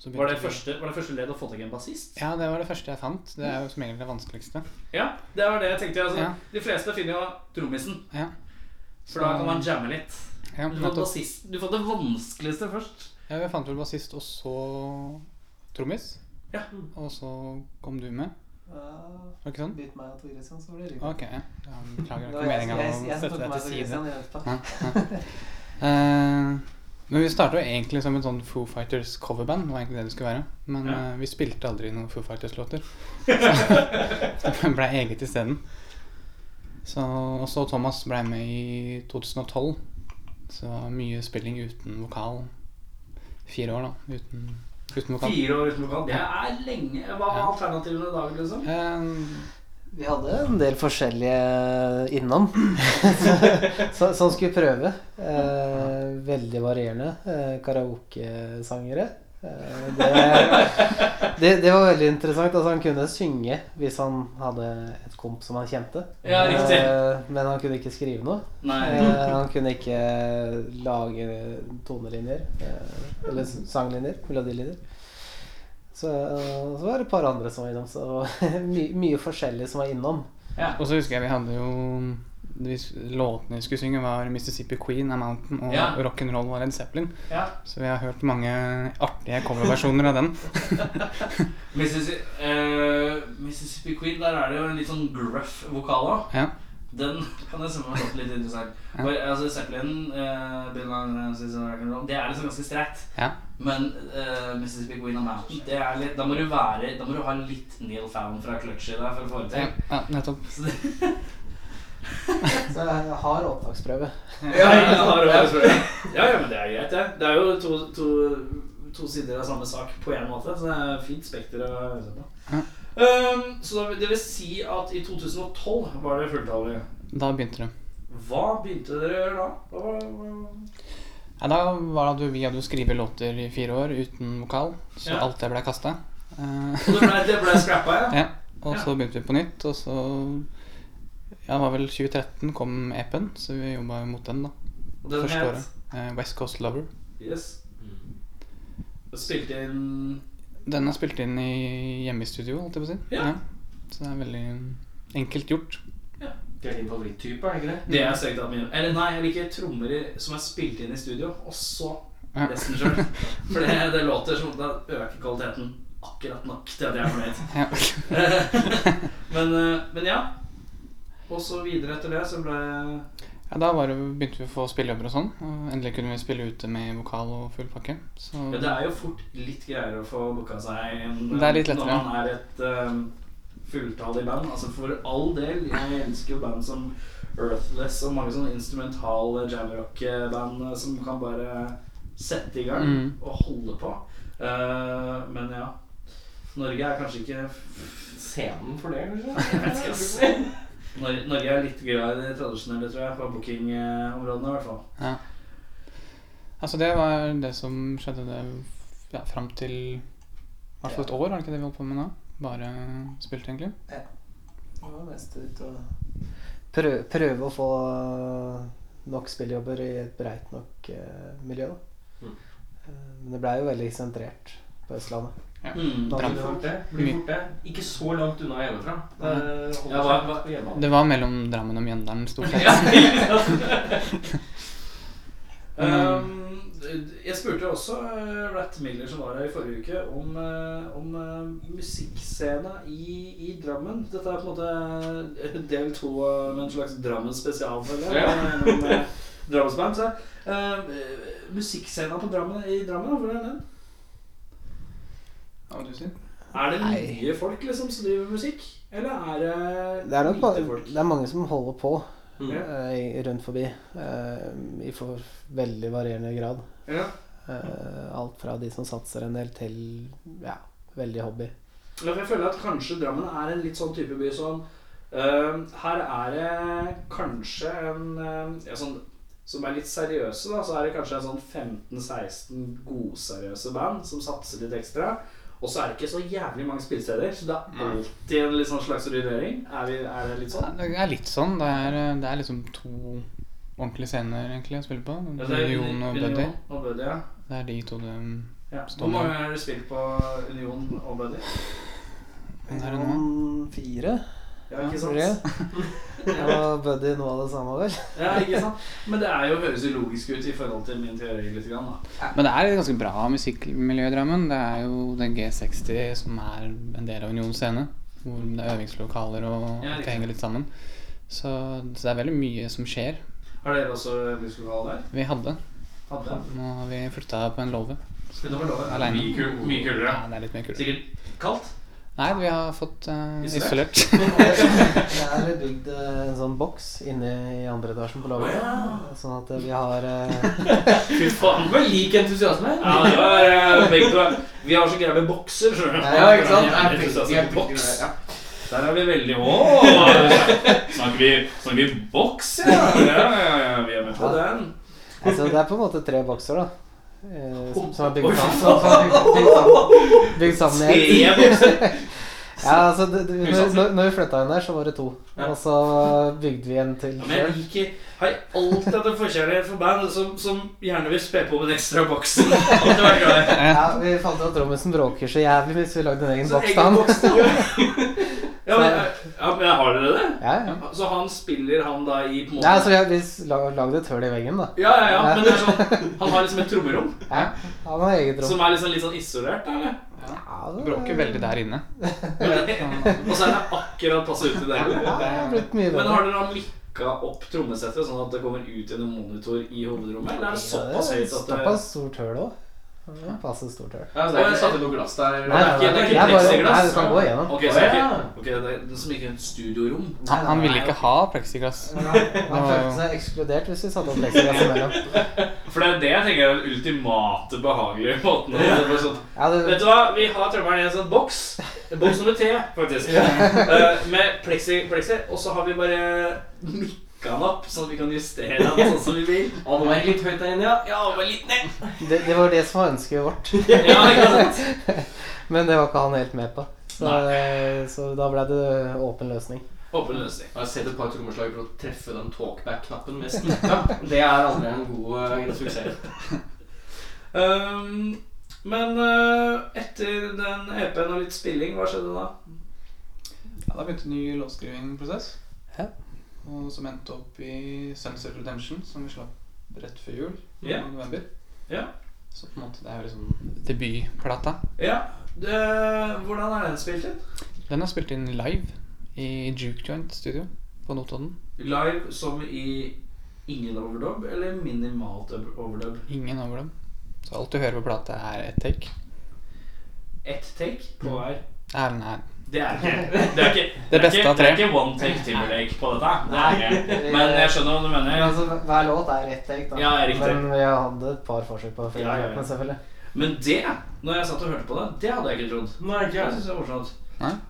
Speaker 4: som
Speaker 3: Var det første, var det første ledd å få tak i en bassist?
Speaker 4: Ja, det var det første jeg fant. Det er jo som egentlig det vanskeligste.
Speaker 3: Ja, det var det jeg tenkte. Altså,
Speaker 4: Ja.
Speaker 3: De fleste finner jo trommisen,
Speaker 4: Ja,
Speaker 3: for da kan man jamme litt.
Speaker 4: ja,
Speaker 3: Du fant, bassist, du fant det vanskeligste først.
Speaker 4: ja vi fant vel bassist, og så trommis.
Speaker 3: Ja.
Speaker 4: Og så kom du med.
Speaker 5: Ja,
Speaker 4: ikke sånn?
Speaker 5: Bytt meg og Tor Christian, så blir det.
Speaker 4: Ok, beklager. Det
Speaker 5: Det
Speaker 4: var ikke meninga å støtte deg til side. Eh, men vi starta egentlig som et sånn Foo Fighters coverband. Det var egentlig det det skulle være. Men
Speaker 3: Ja.
Speaker 4: uh, vi spilte aldri noen Foo Fighters-låter. Så det ble eget isteden. Så, og så Thomas ble med i 2012. Så mye spilling uten vokal. Fire år, da. Uten, uten vokal.
Speaker 3: Fire år uten vokal. Det er lenge. Hva var alternativene da, liksom?
Speaker 4: Um,
Speaker 5: Vi hadde en del forskjellige innom som, som skulle prøve. Eh, veldig varierende. Eh, Karaokesangere. Eh, det, det, det var veldig interessant. Altså, han kunne synge hvis han hadde et komp som han kjente.
Speaker 3: Ja.
Speaker 5: Eh, men han kunne ikke skrive noe.
Speaker 3: Nei.
Speaker 5: Eh, han kunne ikke lage tonelinjer. Eller sanglinjer. Melodilinjer. Så, så var det et par andre som var innom. Så my, mye forskjellig som var innom.
Speaker 3: Ja.
Speaker 4: og så husker jeg vi hadde jo Låtene vi skulle synge, var 'Mississippi Queen', 'A Mountain' og
Speaker 3: Ja.
Speaker 4: 'Rock'n'Roll' var Led Zeppelin.
Speaker 3: ja.
Speaker 4: Så vi har hørt mange artige coverversjoner av den.
Speaker 3: Mississippi, uh, Mississippi Queen, der er det jo en litt sånn gruff vokal òg.
Speaker 4: Ja.
Speaker 3: Den kan jeg se meg litt interessant.
Speaker 4: Ja.
Speaker 3: For, altså, Zeppelin, uh, Bill det er liksom ganske streit.
Speaker 4: Ja.
Speaker 3: Men uh, Mississippi Queen of Mountain, det er litt, da må du være Da må du ha litt Neil Fallon fra Clutch i deg for å få det
Speaker 4: Ja,
Speaker 3: til.
Speaker 4: ja nettopp.
Speaker 3: Så
Speaker 5: jeg har opptaksprøve.
Speaker 3: ja, jeg har opptaksprøve. ja, ja, men det er greit, det. Det er jo to, to, to sider av samme sak på én måte, så det er fint spekter å høre på.
Speaker 4: Ja.
Speaker 3: Um, så det vil si at i 2012 var det fulltallig.
Speaker 4: Da begynte det.
Speaker 3: Hva begynte dere å gjøre da?
Speaker 4: Ja, da var det at vi hadde skrevet låter i fire år uten vokal, så
Speaker 3: Ja.
Speaker 4: alt det ble kasta.
Speaker 3: Det ble, det ble scrappa, ja?
Speaker 4: ja. Og
Speaker 3: Ja.
Speaker 4: så begynte vi på nytt, og så Ja, det var vel 2013 kom EP-en, så vi jobba mot den, da.
Speaker 3: Og den
Speaker 4: Første
Speaker 3: het
Speaker 4: året. Eh, West Coast Lover.
Speaker 3: Yes. Og Spilte inn
Speaker 4: Den er spilt inn i hjemme i studio, holdt jeg på å si.
Speaker 3: Ja.
Speaker 4: Så det er veldig enkelt gjort. Ja.
Speaker 3: Det er din favoritttype, er det ikke det? Det er strengt tatt min. Eller nei, jeg liker trommer som er spilt inn i studio, og så
Speaker 4: Ja.
Speaker 3: resten sjøl. For det, det låter som det øker kvaliteten akkurat nok til at jeg er fornøyd.
Speaker 4: Ja.
Speaker 3: men, eh, men ja. Og så videre etter det så ble
Speaker 4: Ja, da var det, begynte vi å få spillejobber og sånn. Endelig kunne vi spille ute med vokal og full pakke. Så
Speaker 3: ja, Det er jo fort litt greiere å få booka seg enn
Speaker 4: Det er litt lettere.
Speaker 3: når man er et um, fulltallig band. Altså For all del, jeg elsker jo band som Earthless og mange sånne instrumental jamrock-band eh, som kan bare sette i gang
Speaker 4: Mm.
Speaker 3: og holde på. Uh, men ja. Norge er kanskje ikke
Speaker 2: Scenen for det,
Speaker 3: Jeg vet ikke, Norge er litt glad i det tradisjonelle, tror jeg, på bookingområdene i hvert fall.
Speaker 4: Ja. Altså, det var det som skjedde det, ja, fram til i hvert fall et år, var det ikke det vi holdt på med nå? Bare spilt, egentlig. Ja.
Speaker 5: Det var mest ut å prøve, prøve å få nok spilljobber i et breit nok uh, miljø. Da.
Speaker 2: Mm.
Speaker 5: Eh, men det blei jo veldig sentrert på Østlandet.
Speaker 3: Mm.
Speaker 5: Da-
Speaker 2: Blir fort det. Blir fort det. Ikke så langt unna hjemmefra. Det
Speaker 3: Ja, hva- hva-
Speaker 4: Det var mellom Drammen og Mjøndalen, stort sett.
Speaker 3: Ja, sant? um, jeg spurte også uh, Rat Miller, som var her i forrige uke, om, eh, om uh, musikkscena i, i Drammen. Dette er på en måte del to av en slags Drammen spesial, føler jeg. Gjennom, eh, Drammensband. Uh, musikkscena på Drammen, i Drammen, hvor er den?
Speaker 4: Hva vil du si?
Speaker 3: Er det
Speaker 5: Nei.
Speaker 3: mye folk liksom som driver med musikk? Eller er det,
Speaker 5: Det er nok
Speaker 3: lite folk?
Speaker 5: det er mange som holder på
Speaker 2: Mm.
Speaker 5: uh, rundt forbi. Uh, I for veldig varierende grad.
Speaker 3: Ja.
Speaker 5: Uh, alt fra de som satser en del, til ja, veldig hobby.
Speaker 3: Ja, jeg føler at kanskje Drammen er en litt sånn type by som Her er det kanskje en ja, sånn, Som er litt seriøse, da. Så er det kanskje en sånn 15-16 godseriøse band som satser litt ekstra. Og så er det ikke så jævlig mange spillesteder, så det er alltid en sånn slags rullering. Er, er det litt sånn?
Speaker 4: Det er litt sånn. Det er, det er liksom to ordentlige scener egentlig å spille på.
Speaker 3: Ja, det er
Speaker 4: Union og
Speaker 3: Union
Speaker 4: Buddy.
Speaker 3: og Buddy, ja.
Speaker 4: Det er de to du
Speaker 3: ja.
Speaker 4: Står
Speaker 3: Hvor mange har du spilt på Union og Buddy?
Speaker 4: Er?
Speaker 5: Noen fire,
Speaker 3: Ja, ikke sant?
Speaker 5: Og Buddy noe av det samme, vel.
Speaker 3: Ja, ikke sant? Men det er jo, høres jo logisk ut i forhold til min teori litt. Grann, da.
Speaker 4: Men det er et ganske bra musikkmiljø i Drammen. Det er jo den G60 som er en del av Union scene. Hvor det er øvingslokaler og
Speaker 3: Ja,
Speaker 4: det henger litt sammen. Så, så det er veldig mye som skjer.
Speaker 3: Har dere også musikallokal der?
Speaker 4: Vi hadde.
Speaker 3: Hadde?
Speaker 4: Nå har vi flytta på en låve.
Speaker 3: Mye, kul, mye kulere.
Speaker 4: Ja, det er litt mer kulere.
Speaker 3: Sikkert kaldt?
Speaker 4: Nei, vi har fått uh,
Speaker 3: Isolert?
Speaker 5: Det er bygd uh, en sånn boks inne i andre etasjen på laget. Sånn at eh, vi har eh,
Speaker 3: Fy faen.
Speaker 2: Men lik entusiasme.
Speaker 3: Ja, det var uh, begge. Vi har så greie med bokser, skjønner du.
Speaker 5: Ja, ikke sant?
Speaker 3: Ja, entusiasme på boks.
Speaker 2: Ja.
Speaker 3: Der er vi veldig Å! Snakker vi, snakker vi boks, ja? Ja, ja, ja, vi er med på den.
Speaker 5: altså, Det er på en måte tre bokser, da. Eh, Som, som er bygd sammen. Som, som er bygd, bygd sammen, bygd sammen. Ja, altså, det, det, når, vi flytta inn der, så var det to. Og så bygde vi en til
Speaker 3: Ja, Men jeg liker Har alltid hatt en forkjærlighet for band som, som gjerne vil spe på med en ekstra boks.
Speaker 5: Ja, vi fant ut at trommisen bråker så jævlig hvis vi lagde en egen boks til han.
Speaker 3: Ja, men, ja, men har dere det?
Speaker 5: Ja, ja.
Speaker 3: Så han spiller han da i på en måte
Speaker 5: Ja, altså, vi, har- vi lagde et hull i veggen, da.
Speaker 3: Ja, ja, ja, men det er sånn Han har liksom et trommerom
Speaker 5: Ja, Han har eget rom.
Speaker 3: som er liksom litt sånn isolert, da, eller?
Speaker 5: Ja, det-
Speaker 4: Bråker veldig der inne.
Speaker 3: Og så er det akkurat passe ut til det.
Speaker 5: Ja, det har blitt mye
Speaker 3: Men har dere da mikka opp trommesettet sånn at det kommer ut gjennom monitor i hovedrommet? Eller er det såpass høyt at det
Speaker 5: Såpass stort høl òg. Passe stort høl.
Speaker 2: Ja, det er ikke satt i noe glass der?
Speaker 5: Nei, nei,
Speaker 3: det er
Speaker 5: nei,
Speaker 3: ikke
Speaker 5: det er. Nei, du kan gå igjennom.
Speaker 3: Ok, så det er ikke, okay, det er som ikke et studiorom.
Speaker 4: Han, han ville ikke ha plexiglass.
Speaker 5: Han følte seg ekskludert hvis vi satte opp pleksiglass imellom.
Speaker 3: For det er det jeg tenker er den ultimate behagelige måten. å- det er sånn,
Speaker 5: Ja, det,
Speaker 3: Vet du hva, vi har trømmeren i en sånn boks. Boks nummer tre, faktisk. Eh, med pleksi, plexi. Og så har vi bare mikka den opp, sånn at vi kan justere den sånn som vi vil.
Speaker 2: Å, nå er det litt høyt der inne, ja. Ja, var litt ned.
Speaker 5: det, det var det som var ønsket vårt.
Speaker 3: Ja, ikke sant?
Speaker 5: Men det var ikke han helt med på. Så, så da ble det åpen løsning.
Speaker 3: Åpen løsning.
Speaker 2: Jeg har sett et par trommeslag for å treffe den talkback-knappen med snikka. Det er aldri en god uh, suksess.
Speaker 3: Um, men uh, etter den EP-en og litt spilling, hva skjedde da?
Speaker 4: Ja, da begynte en ny låtskrivingsprosess.
Speaker 5: Ja.
Speaker 4: Og som endte opp i Sunset Redemption, som vi slapp rett før jul.
Speaker 3: Ja.
Speaker 4: I november.
Speaker 3: Ja.
Speaker 4: Så på en måte det er jo liksom debutplata.
Speaker 3: Ja, det, Hvordan er den spilt inn?
Speaker 4: Den er spilt inn live i Juke Joint Studio på Notodden.
Speaker 3: Live som i ingen overdub, eller minimalt overdub?
Speaker 4: Ingen overdub. Så alt du hører på plata, er ett take.
Speaker 3: Ett take på hver?
Speaker 4: Nei, nei.
Speaker 3: Det er ikke Det, er ikke,
Speaker 4: Det beste
Speaker 3: er ikke,
Speaker 4: av tre.
Speaker 3: Det er ikke one take Timberlake på dette. Det er ikke. Men jeg skjønner hva du
Speaker 5: Men
Speaker 3: mener.
Speaker 5: altså, hver låt er ett take, da.
Speaker 3: Ja, riktig.
Speaker 5: Men vi hadde et par forsøk på det
Speaker 3: Ja, ja, ja.
Speaker 5: selvfølgelig.
Speaker 3: Men det, når jeg satt og hørte på det, det hadde jeg ikke trodd.
Speaker 2: Nei,
Speaker 3: jeg synes det er morsomt.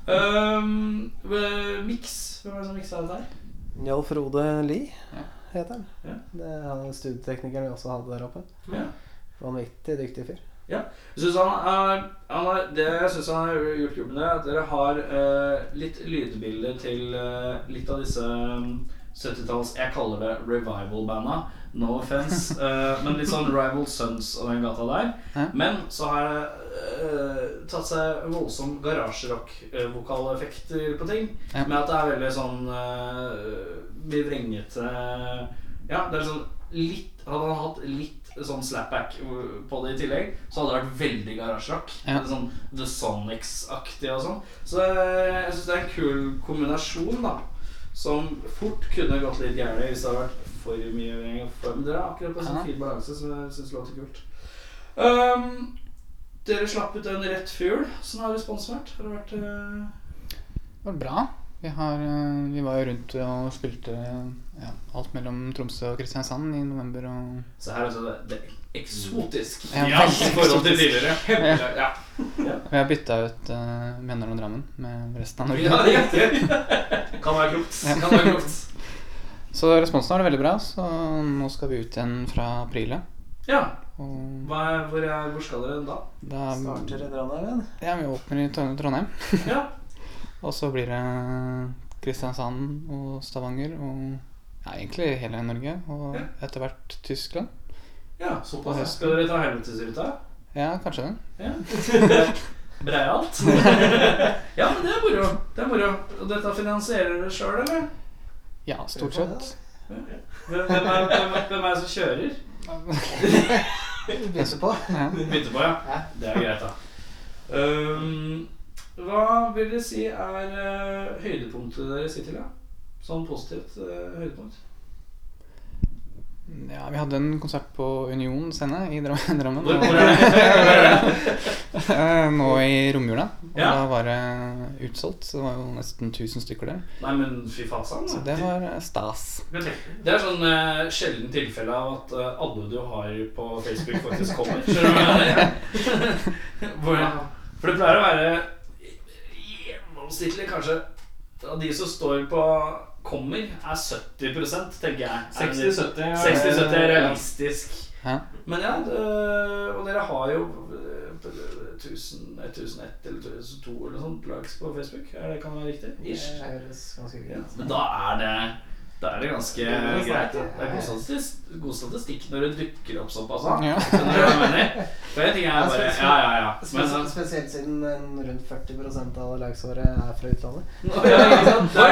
Speaker 3: Um, mix. Hvem var det som miksa det der?
Speaker 5: Jarl Frode Lie
Speaker 4: Ja.
Speaker 5: heter han.
Speaker 3: Ja.
Speaker 5: Det er han studieteknikeren vi også hadde der oppe.
Speaker 3: Ja.
Speaker 5: Vanvittig dyktig fyr.
Speaker 3: Jeg synes han er, han er, det jeg syns han har gjort jobben med, er at dere har eh, litt lydbilder til eh, litt av disse um, 70-talls Jeg kaller det revival-banda. No offense. eh, men litt sånn Rival Sons og den gata der.
Speaker 4: Hæ?
Speaker 3: Men så har det eh, tatt seg voldsom garasjerock-vokaleffekter på ting.
Speaker 4: Ja.
Speaker 3: Med at det er veldig sånn uh, Mye vrengete Ja, det er sånn litt Hadde han hatt litt sånn slapback på det i tillegg, så hadde det vært veldig garasjerock.
Speaker 4: Ja.
Speaker 3: Sånn The Sonics-aktig og sånn. Så eh, jeg syns det er en kul kombinasjon, da. Som fort kunne gått litt gærent hvis det hadde vært for mye for- Men dere er akkurat på sånn fin balanse som jeg syns låter kult. Um, dere slapp ut en rett fugl. Sånn har responsen vært? Har det vært uh...
Speaker 4: Det var bra. Vi, har, eh, vi var jo rundt og spilte ja, alt mellom Tromsø og Kristiansand i november. Og
Speaker 3: Så her er det, det er eksotisk.
Speaker 4: Ja,
Speaker 3: Ja, I forhold til tidligere. Ja. Ja.
Speaker 4: vi har bytta ut uh, Mjøndalen og Drammen med resten av Norge.
Speaker 3: Ja, riktig. Kan være klokt.
Speaker 4: Ja.
Speaker 3: Kan være klokt.
Speaker 4: Så responsen var veldig bra, så nå skal vi ut igjen fra april.
Speaker 3: Ja.
Speaker 4: Og
Speaker 3: Hva er, hvor, er, hvor skal dere da?
Speaker 4: da
Speaker 5: Starter i Trondheim.
Speaker 4: Ja, vi åpner i Trondheim.
Speaker 3: Ja.
Speaker 4: Og så blir det Kristiansand og Stavanger og ja, egentlig hele Norge. Og
Speaker 3: Ja.
Speaker 4: etter hvert Tyskland.
Speaker 3: ja såpass. ja. Skal dere ta helvetesruta?
Speaker 4: Ja, kanskje den.
Speaker 3: Ja. Breialt. ja, men det er moro. Det er moro. Og dette finansierer dere sjøl, eller?
Speaker 4: Ja, stort sett.
Speaker 3: Hvem hvem er, hvem, er- hvem er det som kjører?
Speaker 5: Bytter på.
Speaker 3: Bytter på, ja. Det er greit, da. Um, hva vil dere si er uh, høydepunktet deres hittil? Ja? Sånn positivt uh, høydepunkt?
Speaker 4: ja, vi hadde en konsert på Union scene i Dra- Drammen.
Speaker 3: Hvor, hvor det?
Speaker 4: Eh, Nå i romjula. Og
Speaker 3: Ja.
Speaker 4: da var det utsolgt. Så det var jo nesten 1000 stykker der.
Speaker 3: Nei, men fy fasan.
Speaker 4: Så det var eh, stas.
Speaker 3: Det er sånn uh, sjelden tilfelle av at uh, alle du har på Facebook, faktisk kommer. Skjønner du hva jeg mener? Hvor, for det pleier å være gjennomsnittlig kanskje av de som står på kommer, er 70 tenker jeg.
Speaker 2: 60-70, ja.
Speaker 3: 60-70 er realistisk.
Speaker 4: Ja.
Speaker 3: Men ja, det, og dere har jo eh, 1000, 1001 eller 1002 eller noe sånt likes på Facebook. Er det, kan det være riktig? Ish.
Speaker 5: Det høres ganske greit
Speaker 3: men da er det Da er det ganske
Speaker 5: er
Speaker 3: greit. Det er god statistikk, god statistikk når det dukker opp såpass. da.
Speaker 4: Ja.
Speaker 3: Skjønner du hva jeg mener? For en ting er bare Ja, ja, ja. Men
Speaker 5: Spesielt,
Speaker 3: sånn
Speaker 5: spesielt siden rundt 40% av alle likes er fra utlandet.
Speaker 3: Å, ja, ja. Ja,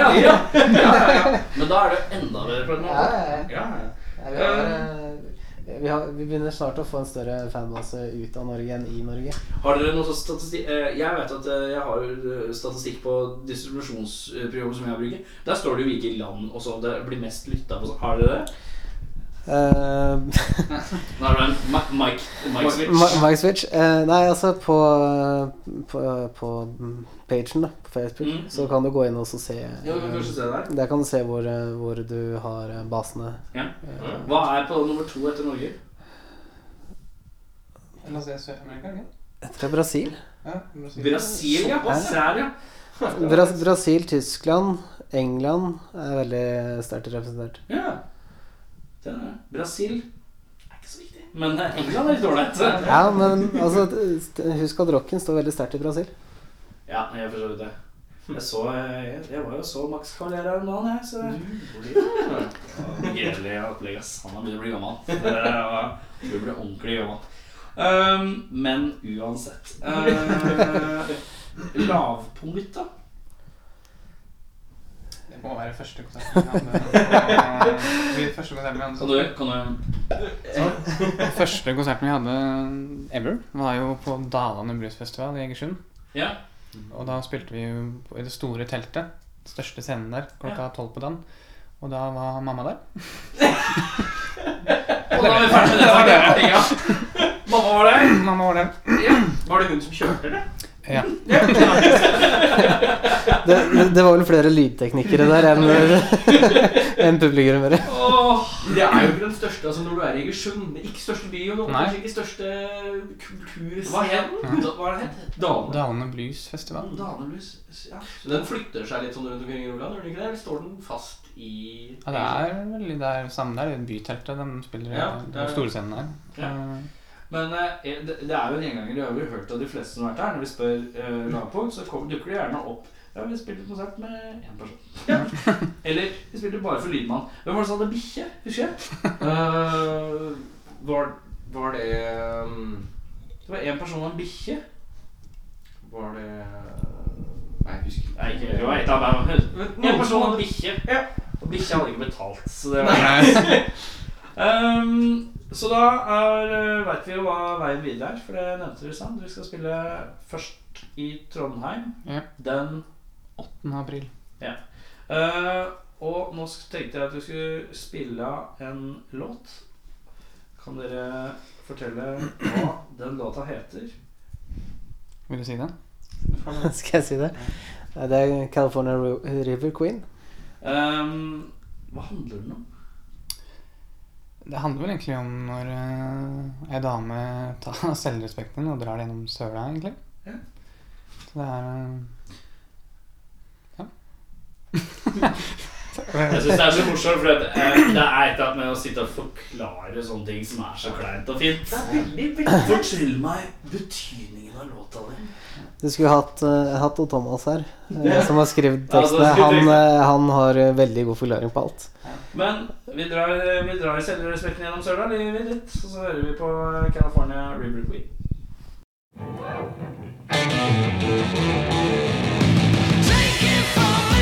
Speaker 3: ja, ja. Men da er det enda bedre på en måte.
Speaker 5: Ja, ja, ja. Vi, har, vi, begynner snart å få en større fanbase ut av Norge enn i Norge.
Speaker 3: Har dere noe sånn statistikk eh, Jeg vet at eh, jeg har eh, statistikk på distribusjonsprogrammet som jeg bruker. Der står det jo hvilke land og sånn det blir mest lytta på. Har dere det? Nå det en Mike, Mike Switch.
Speaker 5: Mike Switch. eh, nei, altså på, på, på pagen da, på Facebook
Speaker 3: Mm.
Speaker 5: så kan du gå inn og så se
Speaker 3: Ja, du kan kanskje se der.
Speaker 5: Der kan du se hvor, eh, hvor du har eh, basene.
Speaker 3: Ja.
Speaker 5: Mm.
Speaker 3: Hva er på nummer to etter Norge?
Speaker 4: La oss se Sør-Amerika, ikke?
Speaker 5: Etter Brasil.
Speaker 4: Ja, Brasil.
Speaker 3: Brasil, ja. Brasil, ja.
Speaker 5: Bra Brasil, Tyskland, England er veldig sterkt representert.
Speaker 3: ja. Det er. Brasil er ikke så viktig. Men eh, England er litt ålreit.
Speaker 5: Ja, men altså Husk at rocken står veldig sterkt i Brasil.
Speaker 3: Ja, jeg forstår det. Jeg så Jeg, jeg var jo så Max Cavalera om dagen, jeg. Så Gledelig opplegg, ass. Han har begynt å bli gammel. Du blir ordentlig gammel. Um, men uansett uh, Lavpunkt, da?
Speaker 4: Det må være første konserten vi hadde. Vi- Første konserten vi hadde,
Speaker 3: Kan du, kan du
Speaker 4: første konserten vi hadde ever, var jo på Dalane Bluesfestival i Egersund.
Speaker 3: Ja?
Speaker 4: Og da spilte vi jo i det store teltet. Største scenen der klokka tolv på dagen. Og da var mamma der.
Speaker 3: Og da var vi ferdig med det. Ja. Mamma var der.
Speaker 4: Mamma var der.
Speaker 3: Ja. Var det hun som kjørte, eller?
Speaker 4: Ja.
Speaker 5: Det, det var vel flere lydteknikere der enn en publikummere.
Speaker 3: Åh,
Speaker 2: det er jo ikke den største altså Når du er i Egersund, er ikke største byen, kanskje ikke største kulturscenen.
Speaker 3: Hva den? Hva er det het?
Speaker 2: Dane.
Speaker 4: Dane Blues Festival.
Speaker 3: Daneblues? Ja.
Speaker 2: Så den flytter seg litt sånn rundt omkring i Roland, gjør den ikke det? Eller står den fast i
Speaker 4: Ja, det er veldig det er samme der. Byteltet den spiller
Speaker 2: Ja, det
Speaker 4: den
Speaker 2: er-
Speaker 4: store scenen der.
Speaker 3: Ja.
Speaker 4: Eh,
Speaker 3: Men eh, det, det er jo en gjenganger. Det har vi hørt av de fleste som har vært her. Når vi spør eh, lavpunkt, så kommer, dukker det gjerne opp Ja, vi spilte konsert med én person. Eller vi spilte bare for lydmann. Hvem var det som hadde bikkje? Husker jeg?
Speaker 2: Uh, var, var det um,
Speaker 3: Det var én person og en bikkje.
Speaker 2: Var det Nei, jeg husker ikke.
Speaker 3: Nei, ikke det var et av dem. En person og en bikkje.
Speaker 2: Ja.
Speaker 3: Og bikkja hadde ikke betalt, så det var um, Så da er, vet vi jo hva veien videre er, for det nevnte dere sant. Vi skal spille først i Trondheim
Speaker 4: Ja.
Speaker 3: den
Speaker 4: 8. april.
Speaker 3: Eh, og nå tenkte jeg at vi skulle spille en låt. Kan dere fortelle hva den låta heter?
Speaker 4: Vil du si det?
Speaker 5: Skal jeg si det? Det er California River Queen.
Speaker 3: Um, hva handler den om?
Speaker 4: Det handler vel egentlig om når uh, ei dame tar selvrespekten og drar det gjennom søla, egentlig.
Speaker 3: Ja.
Speaker 4: Så det er eh,
Speaker 3: Jeg syns det er så morsomt, for eh, det er et eller annet med å sitte og forklare sånne ting som er så kleint og fint. Fortell meg betydningen av låta di.
Speaker 5: Du skulle hatt, uh, hatt og Thomas her, uh, som har skrevet tekstene. Han, eh, han har veldig god forklaring på alt.
Speaker 3: Men vi drar, vi drar selvrespekten gjennom søla livet ditt, og så hører vi på California River Queen.
Speaker 6: Take it from me.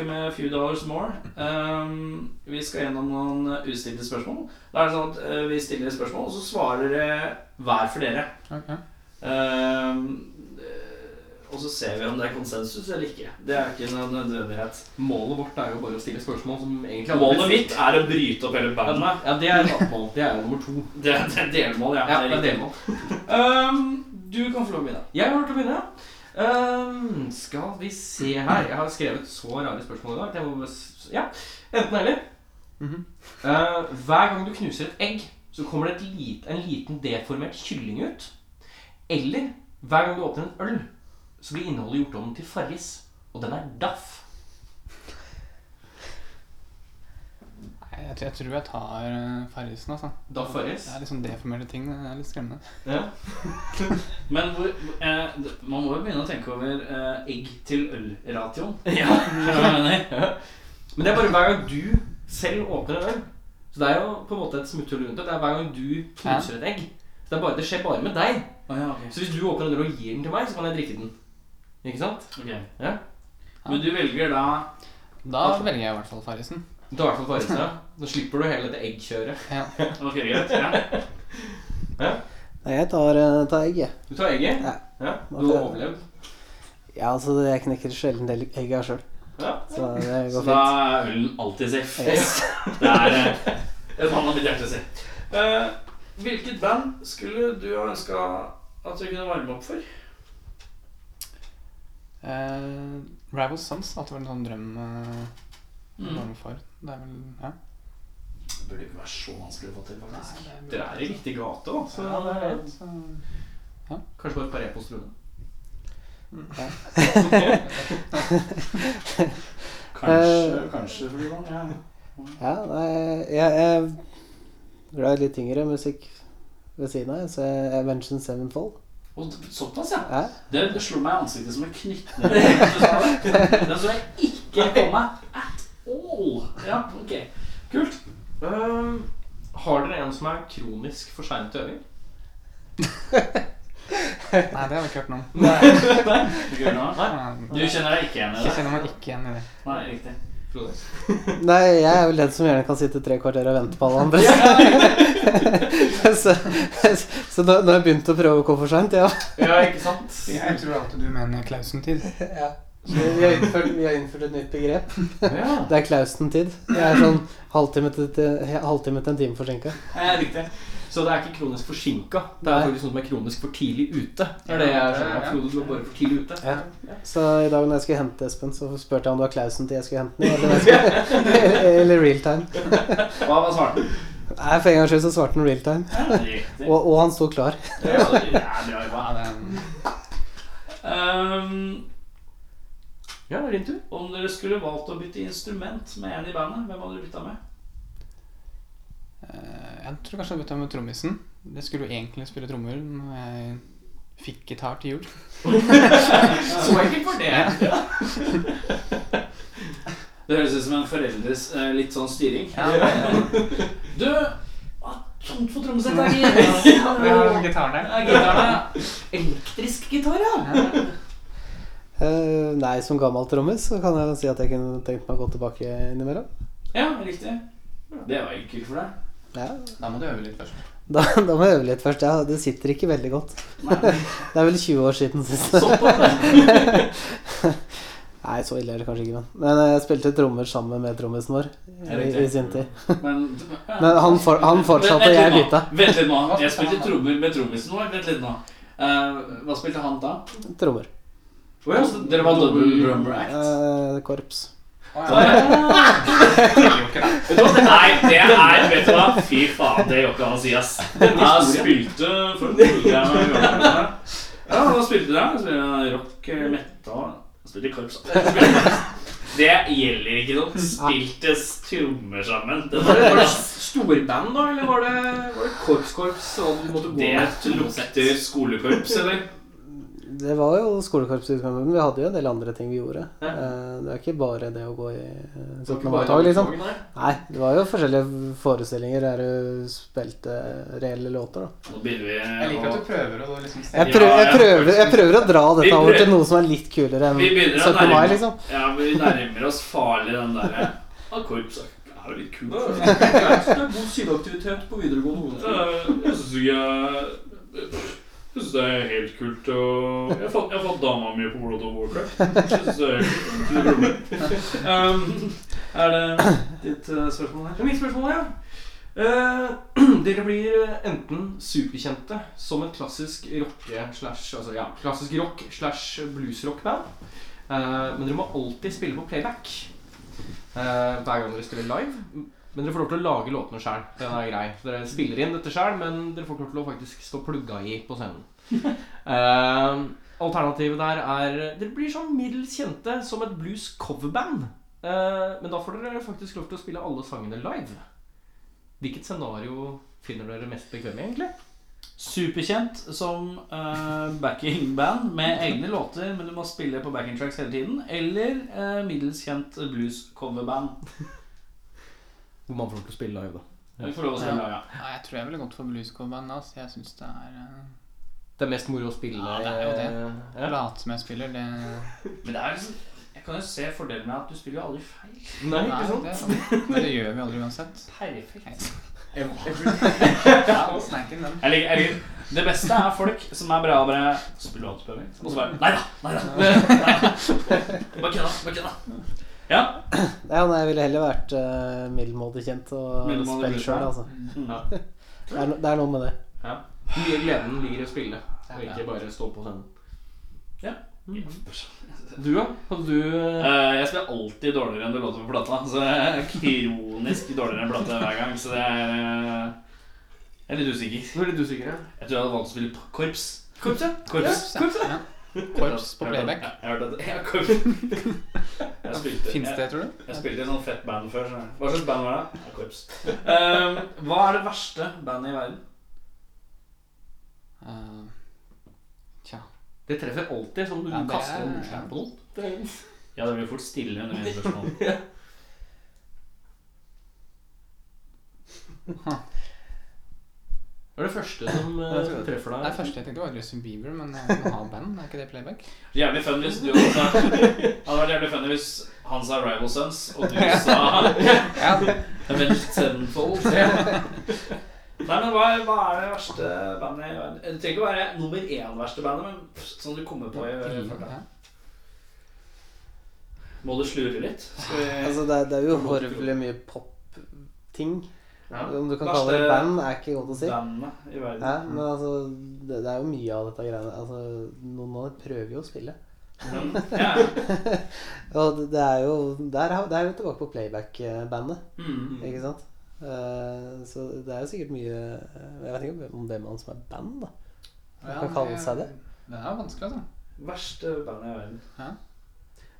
Speaker 3: Tilbake med Few Dollars More. Um, vi skal gjennom noen ustilte spørsmål. Da er det sånn at eh, Vi stiller spørsmål, og så svarer dere hver for dere.
Speaker 4: Okay.
Speaker 3: Um, eh, og så ser vi om det er konsensus eller ikke. Det er ikke noen nødvendighet.
Speaker 2: Målet vårt er jo bare å stille spørsmål som egentlig aldri
Speaker 3: Målet mitt er å bryte opp hele bandet.
Speaker 2: Ja, det er et annet mål. Det er jo nummer to.
Speaker 3: Det er det er delmål, ja.
Speaker 2: Ja,
Speaker 3: det
Speaker 2: det
Speaker 3: er
Speaker 2: er delmål.
Speaker 3: Um, du kan få lov å begynne.
Speaker 2: Jeg har til å begynne. Ehm, skal vi se her Jeg har skrevet så rare spørsmål i dag. Jeg må ja, Enten eller.
Speaker 4: Mm
Speaker 2: -hmm. uh, hver gang du knuser et egg, så kommer det et lit, en liten deformert kylling ut. Eller hver gang du åpner en øl, så blir innholdet gjort om til Farris. Og den er daff.
Speaker 4: Jeg, tror- jeg tror jeg tar uh, Farrisen, altså.
Speaker 2: Da Farris.
Speaker 4: Det er liksom deformerte ting. Det er litt skremmende.
Speaker 2: Ja.
Speaker 3: Men hvor, eh, man må jo begynne å tenke over eh, egg til øl-ratioen.
Speaker 2: Ja.
Speaker 3: Mener?
Speaker 2: Men det er bare hver gang du selv åpner en øl. Så det er jo på en måte et smutthull rundt det. Det er hver gang du knuser et egg. Så det, er bare, det skjer bare med deg.
Speaker 3: Oh, ja, okay.
Speaker 2: Så hvis du åpner en øl og gir den til meg, så kan jeg drikke den. Ikke sant?
Speaker 3: Ok.
Speaker 2: Ja.
Speaker 3: Men du velger da
Speaker 4: Da velger jeg i hvert fall Farrisen.
Speaker 2: Du tar i hvert fall Farris, ja. Nå slipper du hele det eggkjøret.
Speaker 4: Ja.
Speaker 3: Ok, greit. Ja.
Speaker 5: Nei, jeg tar, eh, tar egg, jeg.
Speaker 2: Du tar egget?
Speaker 5: Ja.
Speaker 2: ja. Du har overlevd?
Speaker 5: Ja, altså, jeg knekker sjelden del egg av sjøl.
Speaker 2: Ja.
Speaker 5: Så det
Speaker 3: Så
Speaker 5: går
Speaker 3: da er ølen alltid safe.
Speaker 5: Yes.
Speaker 3: Det er eh, et mann av mitt hjerte si. Uh, hvilket band skulle du ha ønska at du kunne varme opp for?
Speaker 4: Uh, Rival Sons har alltid vært en sånn drøm uh,
Speaker 3: Mm.
Speaker 4: for. Det er vel Ja.
Speaker 3: Det burde ikke være så vanskelig å få til, faktisk.
Speaker 4: Nei, det
Speaker 2: Dere er i riktig gate, da. Så
Speaker 4: Ja,
Speaker 2: det er greit.
Speaker 4: så-
Speaker 2: Kanskje bare et par e-poster unna.
Speaker 3: Kanskje, kanskje fordi man ja.
Speaker 5: Ja, nei, jeg, jeg er glad i litt tyngre musikk ved siden av, så jeg er Vengeance Sevenfold.
Speaker 3: Og såpass, ja.
Speaker 5: Ja.
Speaker 3: Det, det slo meg i ansiktet som en knyttneve. det. Den så jeg ikke komme at all. Ja, ok. Kult.
Speaker 2: Um, har dere en som er kronisk for sein til øving?
Speaker 4: Nei, det har vi ikke hørt noe om.
Speaker 3: Ikke noe?
Speaker 4: Nei,
Speaker 3: Du kjenner deg ikke igjen i
Speaker 4: Jeg
Speaker 3: det?
Speaker 4: kjenner meg ikke igjen i det.
Speaker 3: Nei, riktig.
Speaker 5: Nei, jeg er vel den som gjerne kan sitte tre kvarter og vente på alle andre. så så nå, nå har jeg begynt å prøve å gå for seint, ja.
Speaker 2: Ja, ikke sant?
Speaker 4: Jeg tror alltid du mener Klausen-tid.
Speaker 5: ja. Så Vi har, innført, vi har innført et nytt begrep.
Speaker 2: Ja.
Speaker 5: Det er Klausen-tid. Det er sånn halvtime til, til, halvtime til en time forsinka.
Speaker 3: Riktig.
Speaker 2: Så det er ikke kronisk forsinka. Det er faktisk noe som er kronisk for tidlig ute. Det er det jeg skjønner. Frode, du bare for tidlig ute.
Speaker 5: Ja. Så i dag når jeg skulle hente Espen, så spurte jeg om det var Klausen-tid jeg skulle hente den eller, jeg eller real time.
Speaker 3: Hva var svarten?
Speaker 5: Nei, For en gangs skyld så svarte han real time. Og, og han sto klar.
Speaker 3: Ja, det er bra.
Speaker 4: Ja, det er
Speaker 3: Um,
Speaker 2: Ja, det er din tur.
Speaker 3: om dere skulle valgt å bytte instrument med en i bandet, hvem hadde dere bytta med?
Speaker 4: Eh, Jeg tror kanskje jeg bytta med trommisen. Det skulle jo egentlig spille trommer når jeg fikk gitar til jul.
Speaker 2: Så enkelt for det.
Speaker 3: Det høres ut som en foreldres eh, litt sånn styring. Du ah, Tomt for trommesett her, gitt.
Speaker 4: gitaren der.
Speaker 3: Gitaren, ja.
Speaker 2: Elektrisk gitar, ja.
Speaker 5: Eh, nei, som gammel trommis så kan jeg si at jeg kunne tenkt meg å gå tilbake innimellom.
Speaker 3: Ja, riktig. Det var enkelt for deg.
Speaker 5: Ja,
Speaker 4: Da må du øve litt først.
Speaker 5: da, da må jeg øve litt først. Ja, det sitter ikke veldig godt.
Speaker 3: Nei,
Speaker 5: Det er vel 20 år siden sist. Nei, så ille er det kanskje ikke, men Men jeg spilte trommer sammen med trommisen vår i, i sin tid.
Speaker 3: Men,
Speaker 5: Men han, for, han fortsatte, og jeg bytta.
Speaker 3: Vent litt nå. Jeg spilte trommer med trommisen vår. Vent litt nå. Uh, hva spilte han da?
Speaker 5: Trommer.
Speaker 3: Oh, ja, så dere var double drummer act?
Speaker 5: Eh, korps.
Speaker 3: Du hva? Nei, det er Vet du hva? Fy faen, det går ikke an å si, ass. Jeg spilte for Ja, hva spilte dere? Jeg spilte rock, metal Jeg spilte korps. Det gjelder ikke noe. Spiltes trommer sammen. Det
Speaker 2: Var det, var det storband, da? Eller var det, var det korps-korps? Og du måtte gå
Speaker 3: Det lukter skolekorps, eller?
Speaker 5: Det var jo skolekorpsutgaven, men vi hadde jo en del andre ting vi gjorde.
Speaker 2: Ja.
Speaker 5: Eh, Det er ikke bare det å gå i eh, 17. mai-tog, liksom.
Speaker 2: nei.
Speaker 5: Det var jo forskjellige forestillinger der du spilte reelle låter, da.
Speaker 3: Nå begynner vi
Speaker 4: Jeg liker at du prøver å liksom
Speaker 5: Jeg, prøver, jeg, prøver, jeg prøver å dra dette over til noe som er litt kulere enn
Speaker 3: Vi
Speaker 5: 17. mai, liksom.
Speaker 3: Ja, men vi nærmer oss farlig den derre Ja, korps er jo litt kult.
Speaker 2: Det er god sideaktivitet på videregående
Speaker 3: Eh, Jeg syns ikke Jeg syns det er helt kult å Jeg har fått, jeg fått dama mi på World of Warcraft. Jeg synes det er helt kult. Um, er det ditt eh, spørsmål her?
Speaker 2: Det mitt spørsmål, ja. Uh, dere blir enten superkjente som et klassisk rocke slash Altså ja, klassisk rock slash bluesrock-band. Eh, men dere må alltid spille på playback eh, hver gang dere spiller live. Men dere får lov til å lage låtene sjøl. Den er grei. Så Dere spiller inn dette sjøl, men dere får lov til å faktisk stå plugga i på scenen. uh, alternativet der er Dere blir sånn middels kjente som et blues coverband. Uh, men da får dere faktisk lov til å spille alle sangene live. Hvilket scenario finner dere mest bekvemme egentlig?
Speaker 3: Superkjent som uh, backingband med egne låter, men du må spille på backing tracks hele tiden. Eller uh, middels kjent blues-coverband.
Speaker 2: Hvor man får lov til å spille live, da.
Speaker 3: Du får lov å spille, ja.
Speaker 4: Ja, jeg tror jeg ville gått for bluescoverband. Altså. Jeg syns det er eh,
Speaker 2: Det er mest moro å spille
Speaker 4: Ja, det er jo det.
Speaker 2: eh, Ja.
Speaker 4: Late som jeg spiller, det
Speaker 3: Men det er liksom Jeg kan jo se fordelen med at du spiller jo aldri feil.
Speaker 2: Nei,
Speaker 4: Nei,
Speaker 2: ikke sant?
Speaker 4: det, men det gjør vi aldri uansett.
Speaker 3: Perfekt.
Speaker 4: Ja, sneik den.
Speaker 3: Jeg liker, jeg liker. Det beste er folk som er bra bare Spiller du alltid prøving? Og så bare Nei da! Nei da! Bare kødda. Bare kødda. Ja.
Speaker 5: Ja, nei, jeg ville heller vært uh, middelmådig kjent og
Speaker 3: spille
Speaker 5: spilt sjøl, altså.
Speaker 2: Ja.
Speaker 5: Det er, no, det er noe med det.
Speaker 2: Ja. Mye gleden ligger i å spille, og ikke bare stå på scenen.
Speaker 3: Ja.
Speaker 2: Du, da? Hadde du eh,
Speaker 3: Eh, jeg spiller alltid dårligere enn det låter på plata. Så jeg er kronisk dårligere enn plata hver gang. Så det er uh, Jeg er litt usikker.
Speaker 2: Du er litt usikker, ja.
Speaker 3: Jeg tror jeg hadde valgt å spille korps.
Speaker 2: Korps, ja.
Speaker 3: Korps.
Speaker 4: Korps, ja. Korps på playback. Fins det, tror du?
Speaker 3: jeg spilte i sånn fett band før. Så. Hva slags band var det? Ja, korps. Um, hva er det verste bandet i verden?
Speaker 4: Uh, tja.
Speaker 2: Det treffer alltid som du
Speaker 4: Ja,
Speaker 2: kaster en murstein på noen.
Speaker 3: Ja, det blir fort stille under mine spørsmål.
Speaker 2: Hva er det første som
Speaker 4: uh,
Speaker 2: treffer deg?
Speaker 4: Det første jeg tenkte var Justin Bieber, men jeg må ha band. Er ikke det playback?
Speaker 3: Jævlig fun hvis du også Det hadde vært jævlig fun hvis han sa Rival Sons, og du sa
Speaker 4: Ja,
Speaker 3: Avenged Sevenfold. Nei, men hva, hva er det verste bandet i verden? Det trenger ikke å være nummer én verste bandet, men sånn du kommer på i farta. Må du slure litt? Skal vi
Speaker 5: Altså, det, er, det er jo horvelig mye pop-ting.
Speaker 2: Ja.
Speaker 5: Om du kan
Speaker 3: Verste
Speaker 5: kalle det band, er ikke godt å si.
Speaker 3: bandet i verden?
Speaker 5: Ja, men altså, det, det er jo mye av dette greiene. Altså, noen av dem prøver jo å spille.
Speaker 3: Mm. ja.
Speaker 5: Og det, det er jo Der er, der er vi tilbake på playback-bandet,
Speaker 3: Mm.
Speaker 5: ikke sant? Uh, så det er jo sikkert mye Jeg vet ikke om hvem av dem som er band, da.
Speaker 4: Ja,
Speaker 5: kan kalle seg det.
Speaker 4: Det er vanskelig, altså.
Speaker 3: Verste bandet i verden.
Speaker 4: Ja.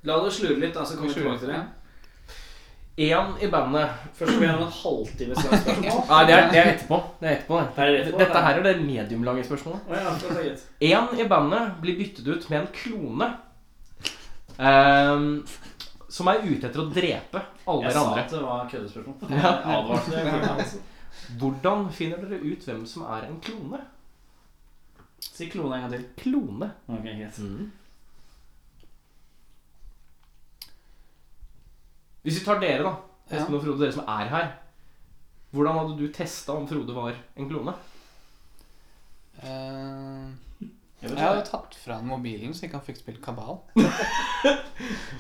Speaker 3: La det slure litt, da, så kommer vi tilbake til det.
Speaker 2: Én i bandet.
Speaker 3: Først vi gjennom en halvtime langt spørsmål.
Speaker 2: Nei, det er, det er etterpå. Det er etterpå det.
Speaker 3: Er etterpå,
Speaker 2: Dette her er det mediumlange spørsmålet. Én i bandet blir byttet ut med en klone. um, som er ute etter å drepe alle
Speaker 3: Jeg
Speaker 2: dere
Speaker 3: sa at det var køddespørsmål.
Speaker 2: Ja.
Speaker 3: Advarte.
Speaker 2: Hvordan finner dere ut hvem som er en klone?
Speaker 3: Si klone en gang til.
Speaker 2: Klone.
Speaker 3: Ok, greit.
Speaker 2: Hvis vi tar dere, da.
Speaker 4: Ja.
Speaker 2: Espen og Frode, dere som er her. Hvordan hadde du testa om Frode var en klone?
Speaker 4: Uh,
Speaker 3: Jeg
Speaker 4: jeg hadde tatt fra han mobilen, så ikke han fikk spilt kabal.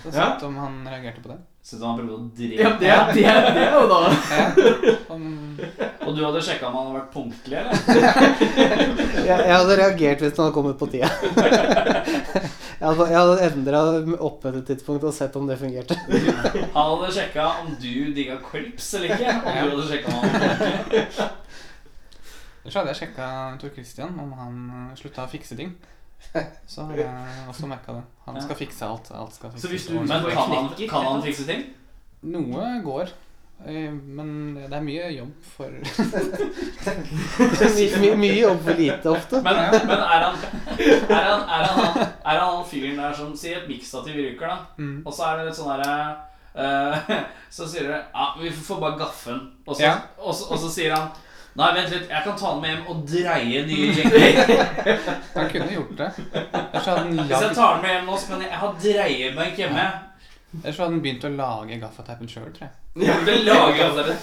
Speaker 4: Så
Speaker 2: Ja.
Speaker 4: sett om han reagerte på det.
Speaker 3: Syns han prøvde å drepe
Speaker 2: Ja, det, er- det, det er jo da
Speaker 4: Ja. Om,
Speaker 3: Og du hadde sjekka om han hadde vært punktlig, eller?
Speaker 5: Jeg, jeg hadde reagert hvis han hadde kommet på tida. Jeg hadde, jeg hadde endra tidspunkt og sett om det fungerte.
Speaker 3: Han hadde sjekka om du digga korps eller ikke. Om du hadde sjekka om han.
Speaker 4: Ellers hadde jeg sjekka Tor Christian om han eh, slutta å fikse ting. Så har jeg også merka det. Han skal fikse alt. Alt skal fikse
Speaker 2: Så hvis du-
Speaker 3: Men kan han, kan han fikse ting?
Speaker 4: Noe går. Eh, Men det er mye jobb for
Speaker 5: My, my, mye jobb for lite ofte.
Speaker 3: Men, men er han Er han, er han, er han fyren der som sier et miksstativ ryker, da.
Speaker 4: Mm.
Speaker 3: Og så er det litt sånn derre uh, Så sier dere Ja, vi får bare gaffen. Og så,
Speaker 4: Ja.
Speaker 3: og, så, og så sier han Nei, vent litt, jeg kan ta den med hjem og dreie nye jenger
Speaker 4: Han kunne gjort det. Jeg
Speaker 3: Hvis jeg tar den med hjem nå, så kan jeg, jeg ha dreiebenk hjemme.
Speaker 4: Ellers hadde han begynt å lage gaffateipen sjøl, tror jeg.
Speaker 3: Jeg vil lage gaffateip.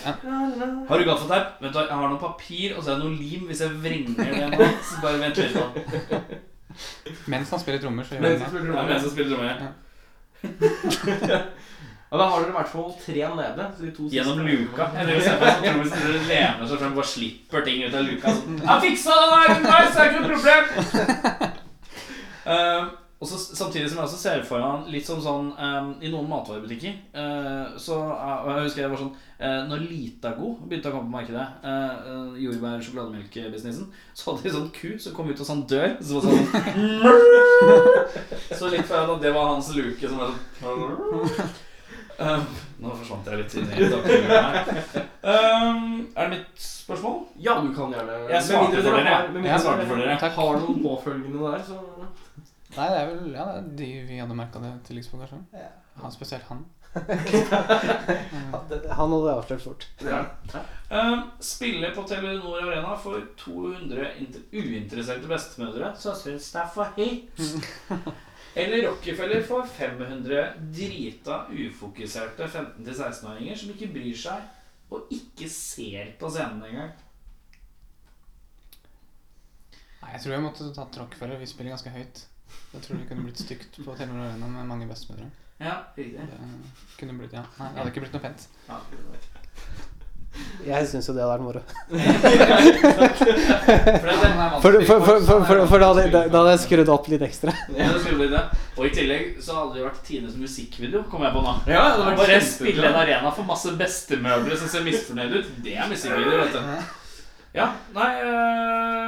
Speaker 3: Har du gaffateip? Vent, da, jeg har noe papir og så er det noe lim. Hvis jeg vrenger det nå, så bare vent litt. da
Speaker 4: Mens han spiller trommer, så gjør
Speaker 2: Mens
Speaker 4: han det.
Speaker 2: spiller
Speaker 3: Det er
Speaker 2: trommer.
Speaker 3: mens han spiller trommer.
Speaker 2: Ja, da har dere i hvert fall tre nede. Så de to
Speaker 3: Gjennom luka. På sånn trommisen lener seg frem bare slipper ting ut av luka. Sånn, jeg fiksa det der! Nice, det er ikke noe problem! Eh, og så Samtidig som jeg også ser for meg litt som sånn um, I noen matvarebutikker uh, Så uh, Jeg husker jeg var sånn uh, Når Litago begynte å komme på markedet, uh, uh, jordbær-sjokolademelk-businessen, så hadde de sånn ku som kom ut av sånn dør. Så var sånn Så litt for at det var hans luke som var sånn Um, nå forsvant jeg litt inn i. Um, er det mitt spørsmål?
Speaker 2: Ja, du kan gjerne
Speaker 3: Jeg svarte for
Speaker 2: dere har- du noen påfølgende der, så
Speaker 4: Nei, det er vel ja, det er de vi hadde merka det til Lisboa, kanskje.
Speaker 5: Ja.
Speaker 4: Han, spesielt han.
Speaker 5: Han hadde avslørt fort.
Speaker 3: Um, spille på Telenor Arena for 200 inter uinteresserte bestemødre som syns det er for høyt. Eller Rockefeller for 500 drita, ufokuserte 15-16-åringer som ikke bryr seg og ikke ser på scenen engang.
Speaker 4: Nei, jeg tror jeg måtte tatt Rockefeller. Vi spiller ganske høyt. Jeg tror det kunne blitt stygt på Telenor Arena med mange bestemødre.
Speaker 3: Ja, riktig.
Speaker 4: Det kunne blitt, ja. Nei, det hadde ikke blitt noe pent.
Speaker 3: Ja,
Speaker 5: Jeg syns jo det hadde vært moro.
Speaker 3: for
Speaker 5: da, hadde, da hadde jeg skrudd opp litt ekstra.
Speaker 3: Ja, det skulle. Og i tillegg så hadde det vært Tines musikkvideo, kom jeg på nå.
Speaker 2: Ja, det hadde vært
Speaker 3: Bare
Speaker 2: kjempebra.
Speaker 3: spille en arena for masse bestemødre som ser misfornøyd ut. Det er musikkvideo, vet du. Ja, nei øh...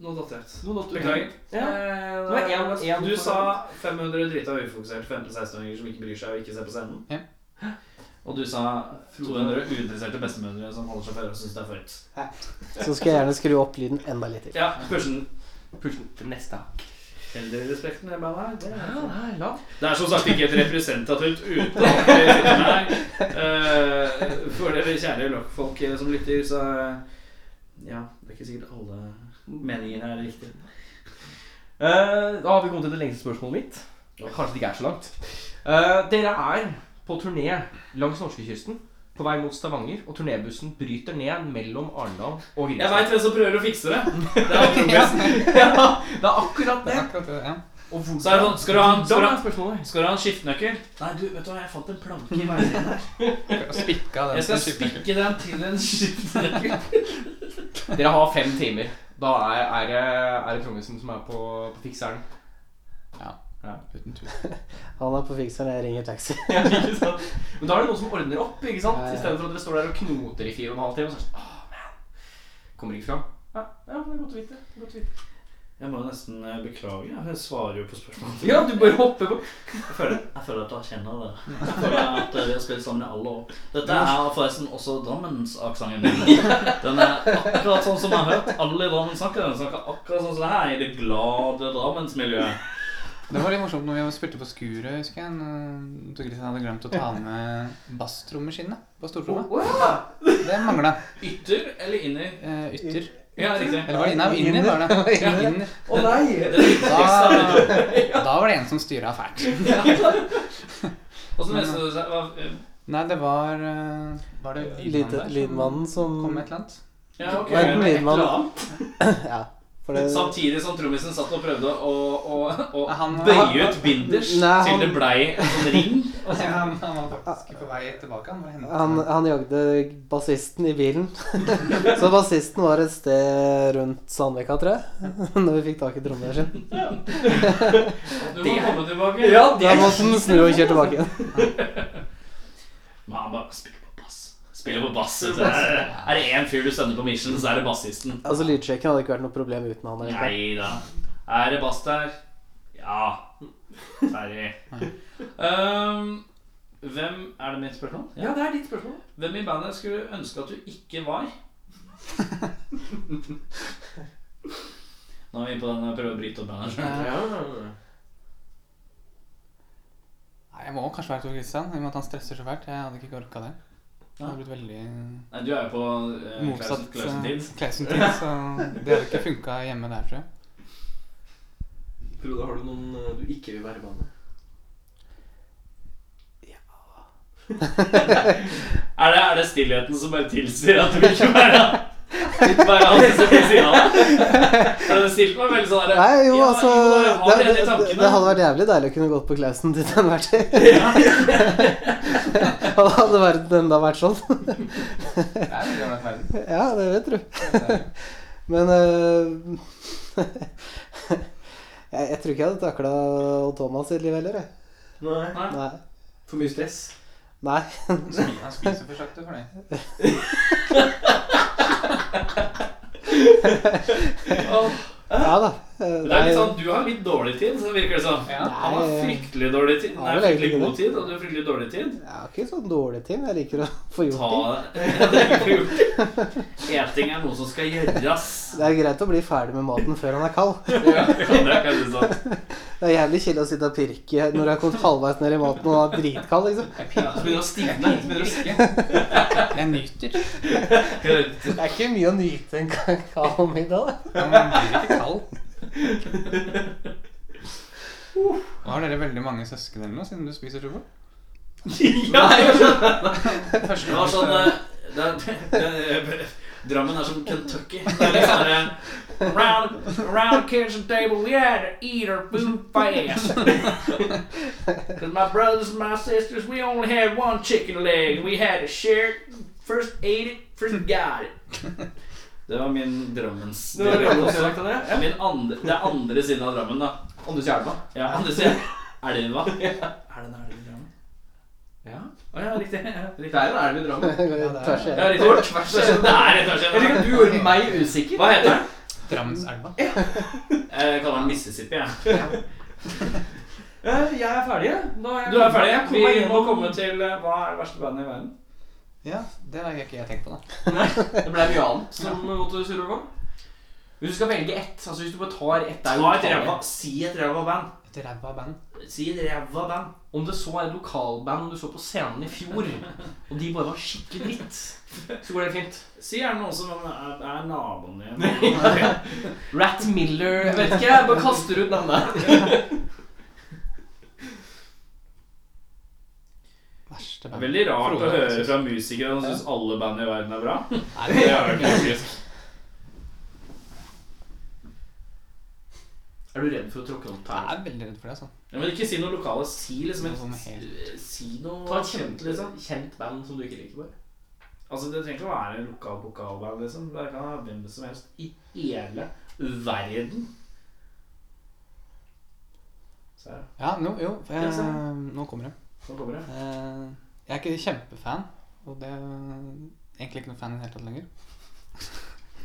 Speaker 3: Nå datt jeg ut.
Speaker 2: Nå datt du.
Speaker 3: Beklager.
Speaker 2: Ja.
Speaker 3: Eh,
Speaker 2: Det en- en
Speaker 3: du sa 500 drita ufokuserte 15-16-åringer som ikke bryr seg og ikke ser på scenen.
Speaker 4: Ja.
Speaker 3: Og du sa 200 uinteresserte bestemødre som holder seg for og syns det er for høyt.
Speaker 5: Så skal jeg gjerne skru opp lyden enda litt til.
Speaker 3: Ja, pushen.
Speaker 2: Pushen til neste hakk.
Speaker 3: Eldrerespekten i bandet her, det
Speaker 2: Ja,
Speaker 3: er
Speaker 2: det er lavt.
Speaker 3: Det er som sagt ikke et representativt utvalg vi sitter med her. Eh, for dere kjære lokkfolk som lytter, så Ja, det er ikke sikkert alle meninger her er riktig.
Speaker 2: Uh, da har vi kommet til det lengste spørsmålet mitt. Kanskje det ikke er så langt. Uh, dere er på turné langs norskekysten på vei mot Stavanger, og turnébussen bryter ned mellom Arendal og Grimstad.
Speaker 3: Jeg veit hvem som prøver å fikse det. Det er
Speaker 2: ja, det er akkurat
Speaker 4: Det
Speaker 2: det.
Speaker 4: er akkurat det, ja.
Speaker 2: Og
Speaker 3: Så er det sånn, skal du ha en- skal du ha-? Skal du ha en skiftenøkkel? Nei, du, vet du hva, jeg fant en planke i veien
Speaker 4: den
Speaker 3: Jeg skal spikke den til en skiftenøkkel.
Speaker 2: Dere har fem timer. Da er, er, det, er det trommisen som er på, på fikseren.
Speaker 4: Uten tvil.
Speaker 5: Han er på fikseren, jeg ringer taxi.
Speaker 2: Ja, ikke sant? Men da er det noen som ordner opp, ikke sant?
Speaker 5: Ja, ja.
Speaker 2: I stedet for at dere står der og knoter i fire og en halv time. Og så er det sånn, Åh, man. Kommer ikke fram. Ja, ja, det er godt å vite. Godt å vite.
Speaker 3: Jeg må jo nesten eh, beklage. Jeg svarer jo på spørsmålet.
Speaker 2: Ja, du bare hopper på.
Speaker 3: Jeg føler, jeg føler at jeg kjenner det. Jeg føler at vi har spilt sammen i alle år. Dette er forresten også Drammensaksenten min. Den er akkurat sånn som jeg har hørt alle i Drammen snakke. Den snakker akkurat sånn som det her i det glade Drammensmiljøet.
Speaker 4: Det var litt morsomt når vi spilte på Skuret, husker jeg. Tor Kristian hadde glemt å ta med basstrommeskinnet på stortromma. Det mangla.
Speaker 3: Ytter eller inner?
Speaker 4: Eh, ytter.
Speaker 3: Ja, riktig.
Speaker 4: Eller var det inner? Inner, var det.
Speaker 3: Ja.
Speaker 4: Inner.
Speaker 2: Å nei!
Speaker 3: Det det.
Speaker 4: Da, da var det en som styra fælt.
Speaker 3: Og så neste du eh,
Speaker 4: Nei, det var eh, Var det
Speaker 5: Lyd-
Speaker 4: lydmannen som kom med et eller annet?
Speaker 3: Ja, ok.
Speaker 5: Var er
Speaker 3: Et
Speaker 5: lydmannen?
Speaker 3: eller annet.
Speaker 5: Ja. Det,
Speaker 3: Samtidig som trommisen satt og prøvde å, å, å
Speaker 4: Han-
Speaker 3: bøye ut binders
Speaker 5: Nei, han-
Speaker 3: til det blei en sånn ring.
Speaker 4: Ja, han, han var faktisk på vei tilbake. Han var
Speaker 5: han, han jagde bassisten i bilen. Så bassisten var et sted rundt Sandvika, tror jeg. Når vi fikk tak i trommelen Ja.
Speaker 3: Du må komme tilbake.
Speaker 2: Ja,
Speaker 5: Da måtte han snu og kjøre tilbake igjen.
Speaker 3: Men han bare spiller på bass. Er er det én fyr du sender på mission, så er det bassisten.
Speaker 5: Altså Lydsjekken hadde ikke vært noe problem uten han.
Speaker 3: Nei da. Er det bass der? Ja. Ferdig. Um, hvem Er det mitt spørsmål?
Speaker 2: Ja, det er ditt spørsmål.
Speaker 3: Hvem i bandet skulle du ønske at du ikke var? Nå er vi på den og prøver å bryte opp bandet.
Speaker 4: Ja.
Speaker 2: Ja, ja, ja.
Speaker 4: Nei, jeg må kanskje være Tor Kristian, i og med at han stresser så fælt. Jeg hadde ikke orka det. Det har blitt veldig
Speaker 3: Nei, du er jo på uh,
Speaker 4: motsatt
Speaker 3: Clausen Tids.
Speaker 4: Så det hadde ikke funka hjemme der, tror jeg.
Speaker 2: Frode, har du noen eh, du ikke vil være i Ja.
Speaker 3: Er det, er det stillheten som bare tilsier at du ikke være Bare han ved siden av deg? For det stilte meg veldig sånn
Speaker 5: Nei, jo,
Speaker 3: ja,
Speaker 5: altså
Speaker 3: jo,
Speaker 5: det, det,
Speaker 3: det
Speaker 5: det, hadde vært jævlig deilig å kunne gått på Klausen til enhver tid. Og hadde verden enda vært sånn. Ja, det vet du. Men uh, jeg, jeg tror ikke jeg hadde takla Thomas i liv heller, jeg.
Speaker 2: Nei.
Speaker 3: Nei.
Speaker 5: Nei.
Speaker 2: For mye stress?
Speaker 5: Nei.
Speaker 4: Han spiser for sakte for det.
Speaker 5: Ja da. Eh,
Speaker 3: Det er litt sånn, Du har litt dårlig tid, så virker det sånn.
Speaker 4: Ja.
Speaker 3: Han har fryktelig dårlig tid. Nei, fryktelig god tid, og du har fryktelig dårlig tid.
Speaker 5: Jeg har ikke sånn dårlig tid. Jeg liker å få gjort ting.
Speaker 3: Eting er noe som skal gjøres.
Speaker 5: Det er greit å bli ferdig med maten før han er kald.
Speaker 3: Ja, det er sånn.
Speaker 5: Det er jævlig kjedelig å sitte og pirke når du har kommet halvveis ned i maten og er dritkald, liksom.
Speaker 2: Så begynner å stivne. så begynner å å
Speaker 4: Jeg nyter.
Speaker 5: Det er ikke mye å nyte en kald middag, da.
Speaker 4: Man blir ikke kald. Har dere veldig mange søsken eller noe, siden du spiser tubo?
Speaker 3: Ja, var sånn eh, det, det, det, Drammen er som Kentucky. Det er litt sånn der, Around, around the kitchen table, we had to eat our food fast. Cause my brothers and my sisters, we only had one chicken leg, we had to share it. First ate it, first got it. Det var min Drammens
Speaker 2: Det var
Speaker 3: dialekt.
Speaker 2: Dialekt det, ja.
Speaker 3: Min andre, det er andre siden av Drammen, da.
Speaker 2: Andre siden av elva.
Speaker 3: Ja, andre siden. Elva. Er det en elv i Drammen?
Speaker 2: Ja.
Speaker 3: Å ja, riktig. Ja, riktig.
Speaker 2: Det er en elv i Drammen.
Speaker 5: Tvers
Speaker 3: Ja, riktig. Tvers. Det er et tvers
Speaker 2: Jeg liker
Speaker 3: igjen.
Speaker 2: at du gjorde meg usikker.
Speaker 3: Hva heter den?
Speaker 4: Drammenselva.
Speaker 3: Jeg kaller den Mississippi, jeg.
Speaker 2: Ja. Jeg er ferdig. jeg. Da jeg
Speaker 3: Du er ferdig? Vi må komme til eh, hva er det verste bandet i verden?
Speaker 4: Ja, det har ikke jeg tenkt på, da.
Speaker 2: Nei, det ble mye annet som måtte surre på. Hvis du skal velge ett, altså hvis du bare tar ett det er
Speaker 3: Ta et ræva Si et ræva band.
Speaker 4: Et ræva band.
Speaker 3: Si et ræva band.
Speaker 2: Om det så er et lokalband du så på scenen i fjor, og de bare var skikkelig dritt, så går det fint.
Speaker 3: Si gjerne noen som er, er naboen din.
Speaker 2: Rat Miller Jeg vet ikke, jeg bare kaster ut navnet.
Speaker 4: Verste
Speaker 3: er
Speaker 4: band.
Speaker 3: veldig rart å høre fra musikere som syns alle band i verden er bra.
Speaker 4: Nei,
Speaker 3: Det er jo faktisk
Speaker 2: Er du redd for å tråkke noen
Speaker 4: Jeg er veldig redd for det, altså.
Speaker 3: ja, Men ikke si noe lokale. Si liksom
Speaker 4: Noe sånn
Speaker 3: et
Speaker 4: helt-
Speaker 3: Si noe
Speaker 2: Ta et
Speaker 3: kjent, liksom.
Speaker 2: kjent band som du ikke liker, bare.
Speaker 3: Altså, Det trenger ikke å være en lokal pokalband. liksom. Det kan være hvem som helst i hele verden.
Speaker 4: Ja, no, jo.
Speaker 3: Ja.
Speaker 4: Eh, nå kommer det.
Speaker 3: Kommer det.
Speaker 4: Eh, jeg er ikke kjempefan, og det er egentlig ikke noe fan i det hele tatt lenger.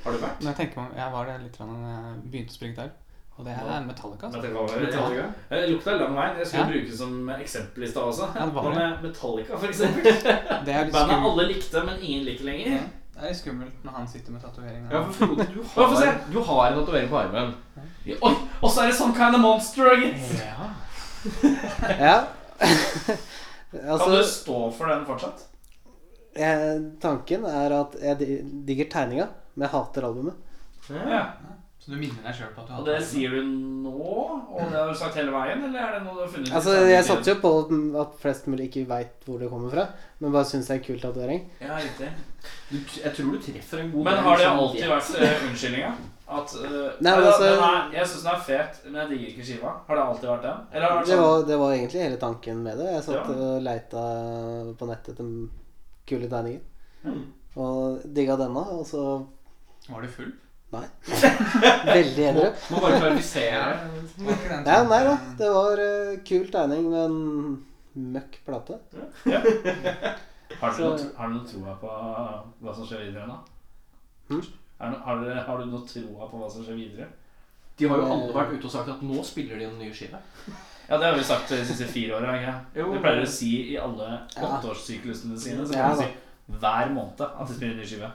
Speaker 3: Har du vært?
Speaker 4: Når jeg tenker meg Jeg var det litt da jeg begynte å spille gitar, og det er Metallica. Altså.
Speaker 3: Metallica. Det lukta lang vei. Jeg skulle
Speaker 4: Ja.
Speaker 3: bruke det som eksempel i stad også.
Speaker 4: Ja, det var
Speaker 3: Hva
Speaker 4: det.
Speaker 3: med Metallica,
Speaker 4: litt
Speaker 3: Bandet alle likte, men ingen liker lenger.
Speaker 4: Ja, det er litt skummelt når han sitter med tatovering.
Speaker 2: Ja, for du har, ja, du har en tatovering på armen.
Speaker 3: Oi, og så er det sånn kind of monster, gitt!
Speaker 4: Ja.
Speaker 5: Ja.
Speaker 3: Kan
Speaker 5: altså,
Speaker 3: du stå for den fortsatt?
Speaker 5: jeg, tanken er at jeg digger tegninga, men jeg hater albumet.
Speaker 3: Ja.
Speaker 4: Så du minner deg sjøl på at du
Speaker 3: Og det sier du nå, og det har du sagt hele veien, eller er det noe du har funnet?
Speaker 5: Altså, Jeg satser jo på at flest mulig ikke veit hvor det kommer fra, men bare syns det er en kul tatovering.
Speaker 3: Ja, riktig.
Speaker 2: Du, jeg tror du treffer en god
Speaker 3: Men
Speaker 2: del
Speaker 3: har det
Speaker 2: som
Speaker 3: alltid
Speaker 2: vet.
Speaker 3: vært uh, unnskyldninga? At uh,
Speaker 5: Nei, men altså-
Speaker 3: den er, Jeg syns den er fet, men jeg digger ikke skiva. Har det alltid vært den? Eller har det
Speaker 5: Det
Speaker 3: vært sånn
Speaker 5: var, det var egentlig hele tanken med det. Jeg satt
Speaker 3: Ja.
Speaker 5: og leita på nettet etter kule tegninger.
Speaker 3: Mm.
Speaker 5: Og digga denne, og så
Speaker 4: Var du full? Nei.
Speaker 5: Veldig edru.
Speaker 2: Må bare klarifisere.
Speaker 4: Var ikke den
Speaker 5: Ja, nei da. Det var uh, kul tegning med en møkk plate.
Speaker 3: Har du, noe, har du noe troa på hva som skjer videre nå?
Speaker 5: Hm?
Speaker 3: Er no, har, dere, har du noe troa på hva som skjer videre?
Speaker 2: De har jo alle vært ute og sagt at nå spiller de en ny skive.
Speaker 3: Ja, det har vi sagt de siste fire åra. ikke? Det pleier å si i alle
Speaker 5: Ja.
Speaker 3: åtteårssyklusene sine. Så kan
Speaker 5: ja,
Speaker 3: de si hver måned at de spiller en ny skive.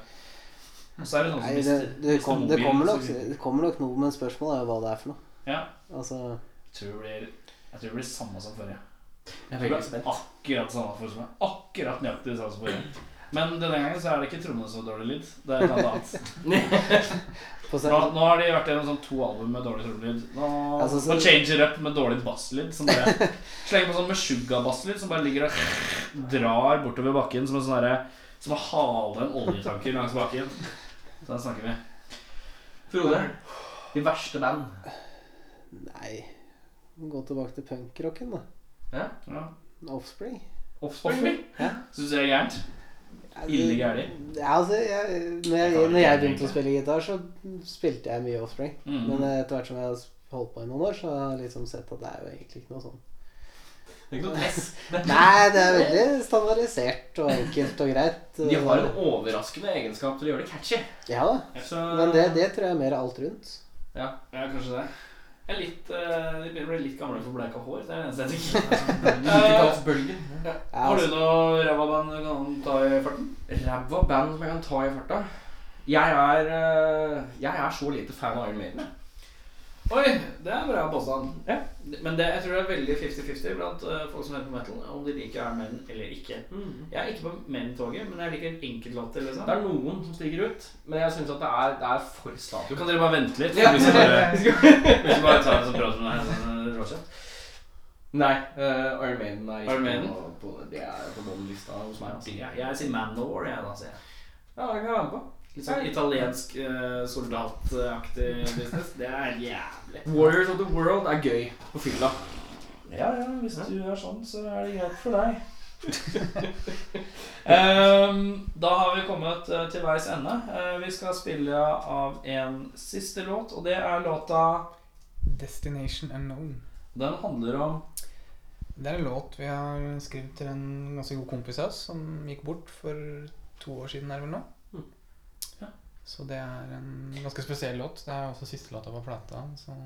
Speaker 3: Og så er det noen som
Speaker 5: Nei, det, det, kom, det, kommer nok, det kommer nok noe, men spørsmålet er jo hva det er for noe.
Speaker 3: Ja.
Speaker 5: Altså,
Speaker 3: Jeg tror det blir, jeg tror det blir samme som forrige.
Speaker 2: Jeg er
Speaker 3: Det
Speaker 2: veldig
Speaker 3: blir
Speaker 2: spent.
Speaker 3: akkurat samme for som Akkurat nøyaktig samme som forrige. Men denne gangen så er det ikke trommene som har dårlig lyd. Det er et eller annet. Nå, nå har de vært gjennom sånn to album med dårlig trommelyd. Nå,
Speaker 5: Altså, så-
Speaker 3: nå change it up med dårlig basslyd. Som bare slenger på sånn med Meshuggah-basslyd som bare ligger og drar bortover bakken som en sånn derre Som å hale en oljetanker langs bakken. Så der snakker vi.
Speaker 2: Frode, de verste band.
Speaker 5: Nei Gå tilbake til punkrocken, da.
Speaker 3: Ja.
Speaker 5: Offspring.
Speaker 2: Offspring?
Speaker 5: Ja.
Speaker 3: Syns du det er gærent? Ille gærlig?
Speaker 5: Ja, altså, jeg, når, jeg, når jeg begynte å spille gitar, så spilte jeg mye Offspring.
Speaker 3: Mm.
Speaker 5: Men etter hvert som jeg har holdt på i noen år, så har jeg liksom sett at det er jo egentlig ikke noe sånn
Speaker 2: Det er ikke noe press.
Speaker 5: Nei, det er veldig standardisert og enkelt og greit.
Speaker 2: De har en overraskende egenskap til å gjøre det catchy.
Speaker 5: Ja da.
Speaker 2: Så,
Speaker 5: Men det, det tror jeg er mer alt rundt.
Speaker 3: Ja, kanskje det. Jeg er litt, uh, de begynner å bli litt gamle for bleika hår. Det er det eneste jeg tenker.
Speaker 2: 90-tallsbølgen.
Speaker 5: Ja,
Speaker 3: Har du
Speaker 5: altså,
Speaker 3: noe ræva band du kan ta i farten?
Speaker 2: Ræva band som jeg kan ta i farta. Jeg er, uh, jeg er så lite fan av Iron Maiden.
Speaker 3: Oi, det er en bra påstand.
Speaker 2: Ja.
Speaker 3: Men det, jeg tror det er veldig 50-50 blant uh, folk som hører på metal, om de liker Iron Man eller ikke. Jeg er ikke på Men-toget, men jeg liker enkeltlåter. Liksom.
Speaker 2: Det er noen som stiger ut, men jeg syns at det er, det er for
Speaker 3: Du
Speaker 2: status.
Speaker 3: kan dere bare vente litt?
Speaker 2: Ja.
Speaker 3: Hvis du bare, hvis du bare tar en sånn prat med deg sånn råkjent.
Speaker 2: Nei, uh, Iron Maiden er ikke
Speaker 3: Maiden?
Speaker 2: På, på, det er på den lista hos meg. Altså.
Speaker 3: Jeg, jeg sier Manowar, jeg, da. sier jeg.
Speaker 2: Ja, det kan jeg være med på.
Speaker 3: Litt sånn italiensk uh, soldataktig business. Det er jævlig.
Speaker 2: Warriors of the World er gøy på fylla.
Speaker 3: Ja, ja, hvis du er sånn, så er det greit for deg. um, da har vi kommet eh, til veis ende. Uh, vi skal spille av en siste låt, og det er låta
Speaker 4: Destination Unknown.
Speaker 3: Den handler om
Speaker 4: Det er en låt vi har skrevet til en ganske god kompis av oss, som gikk bort for to år siden, er det vel nå.
Speaker 3: Ja.
Speaker 4: Så det er en ganske spesiell låt. Det er også siste låta på plata. Så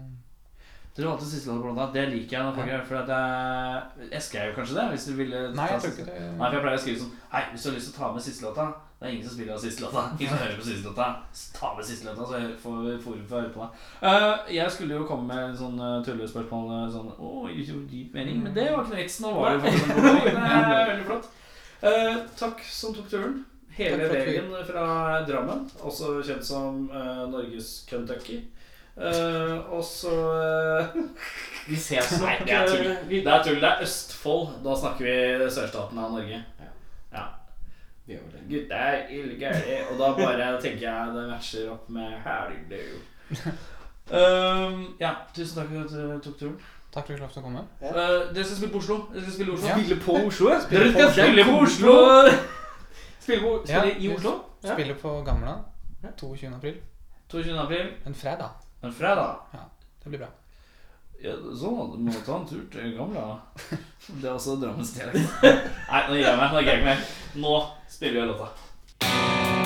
Speaker 3: Dere valgte siste låt på plata. Det liker jeg. når folk gjør, For jeg, jeg skrev kanskje det? Hvis du ville
Speaker 4: Nei, jeg tror ikke det.
Speaker 3: Nei, for jeg pleier å skrive sånn Hei, hvis du har lyst til å ta med siste låta Det er ingen som spiller av siste låta. Ingen som hører på siste låta. Ta med siste låta, så jeg får forum for å høre på meg. Uh, jeg skulle jo komme med en sånn uh, tullespørsmål eh, sånn Å, noe dyp mening. Men det var ikke noe vits. Nå var det faktisk en god mening. Det er veldig flott. Uh, takk som tok turen. Hele veien fra Drammen, også kjent som uh, Norges Kentucky. Uh, og så uh,
Speaker 2: Vi ses nok.
Speaker 3: Nei, det er tull. Det er tull. Det er Østfold. Da snakker vi sørstaten av Norge. Ja.
Speaker 2: vi gjør det.
Speaker 3: Gutta er ille gærne. Og da bare tenker jeg det matcher opp med Hello. Um, ja, tusen takk for at du tok turen.
Speaker 4: Takk for at du fikk å komme.
Speaker 3: Uh, dere skal spille på Oslo. Dere skal spille Oslo.
Speaker 4: Ja.
Speaker 2: Spille på Oslo, ja.
Speaker 3: Dere skal spille på Oslo!
Speaker 2: Spille, på,
Speaker 4: Ja,
Speaker 2: i Oslo? Ja.
Speaker 4: Spiller på Gamla 22. april.
Speaker 3: 22. april.
Speaker 4: En fredag.
Speaker 3: En fredag.
Speaker 4: Ja, Det blir bra.
Speaker 3: Ja, sånn at du må ta en tur til Gamla. Det er også Drammens dialekt. Nei, nå gir jeg meg. Nå gir jeg meg. Nå spiller vi låta.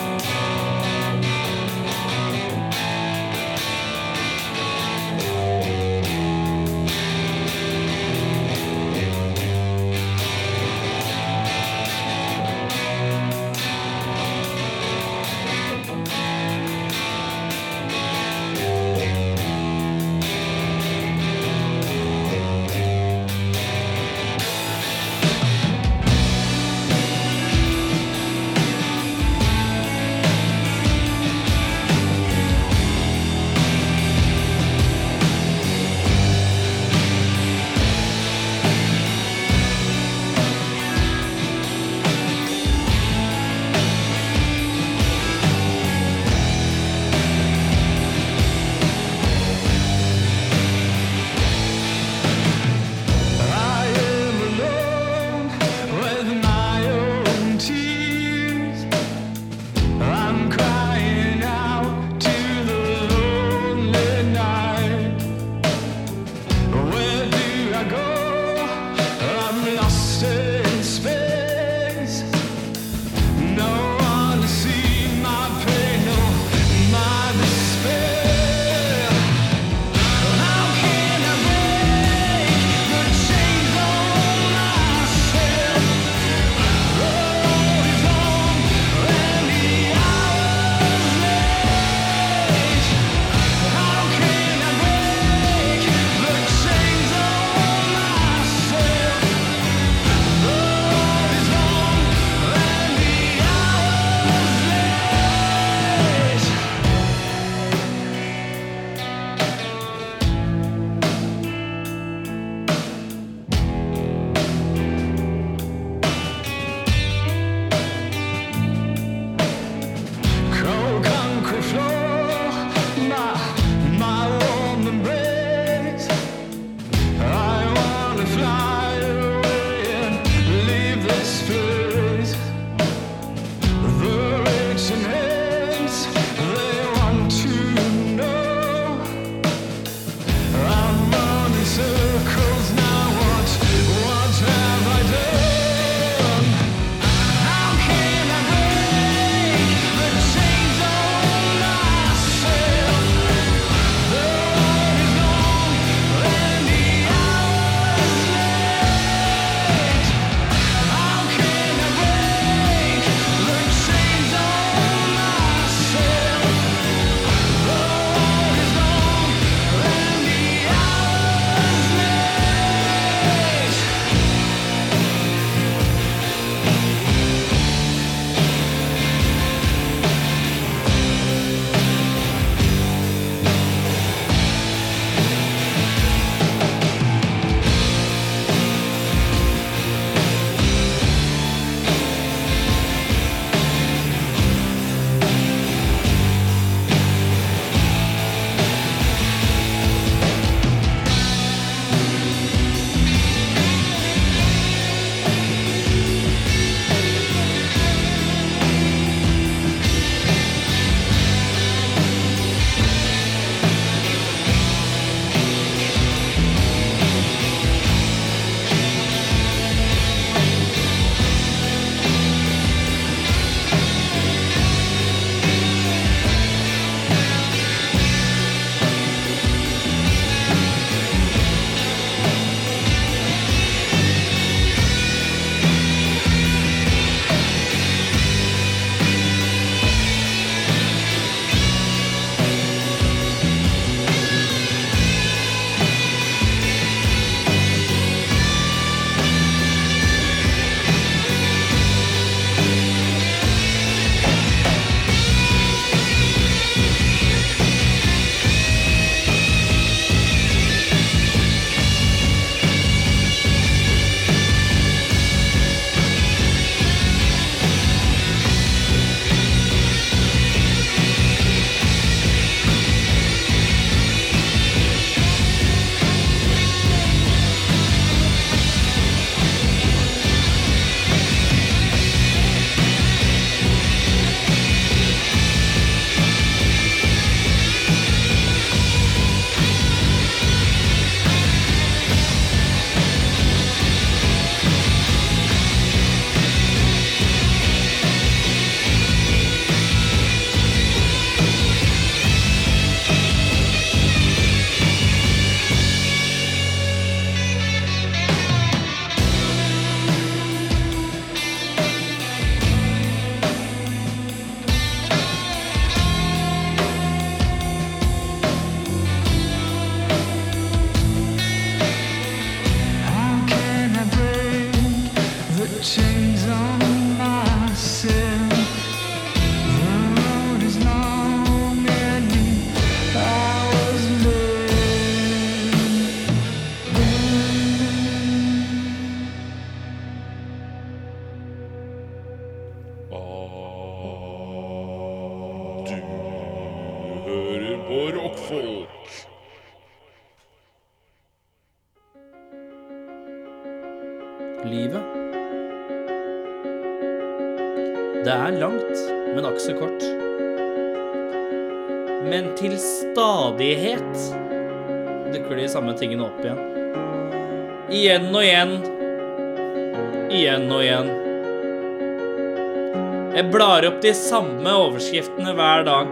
Speaker 3: Jeg blar opp de samme overskriftene hver dag.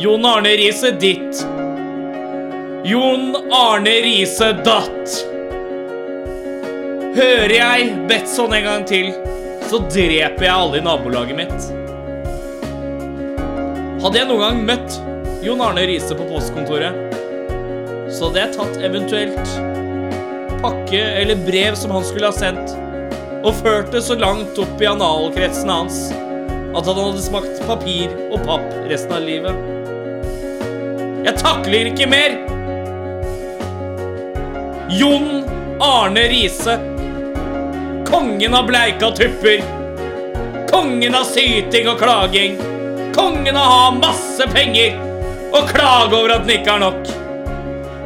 Speaker 3: Jon Arne Riise ditt. Jon Arne Riise datt. Hører jeg Betson en gang til, så dreper jeg alle i nabolaget mitt. Hadde jeg noen gang møtt Jon Arne Riise på postkontoret, så hadde jeg tatt eventuelt pakke eller brev som han skulle ha sendt, og ført det så langt opp i analkretsen hans at han hadde smakt papir og papp resten av livet. Jeg takler ikke mer! Jon Arne Riise. Kongen av bleika tupper. Kongen av syting og klaging. Kongen av å ha masse penger og klage over at den ikke har nok.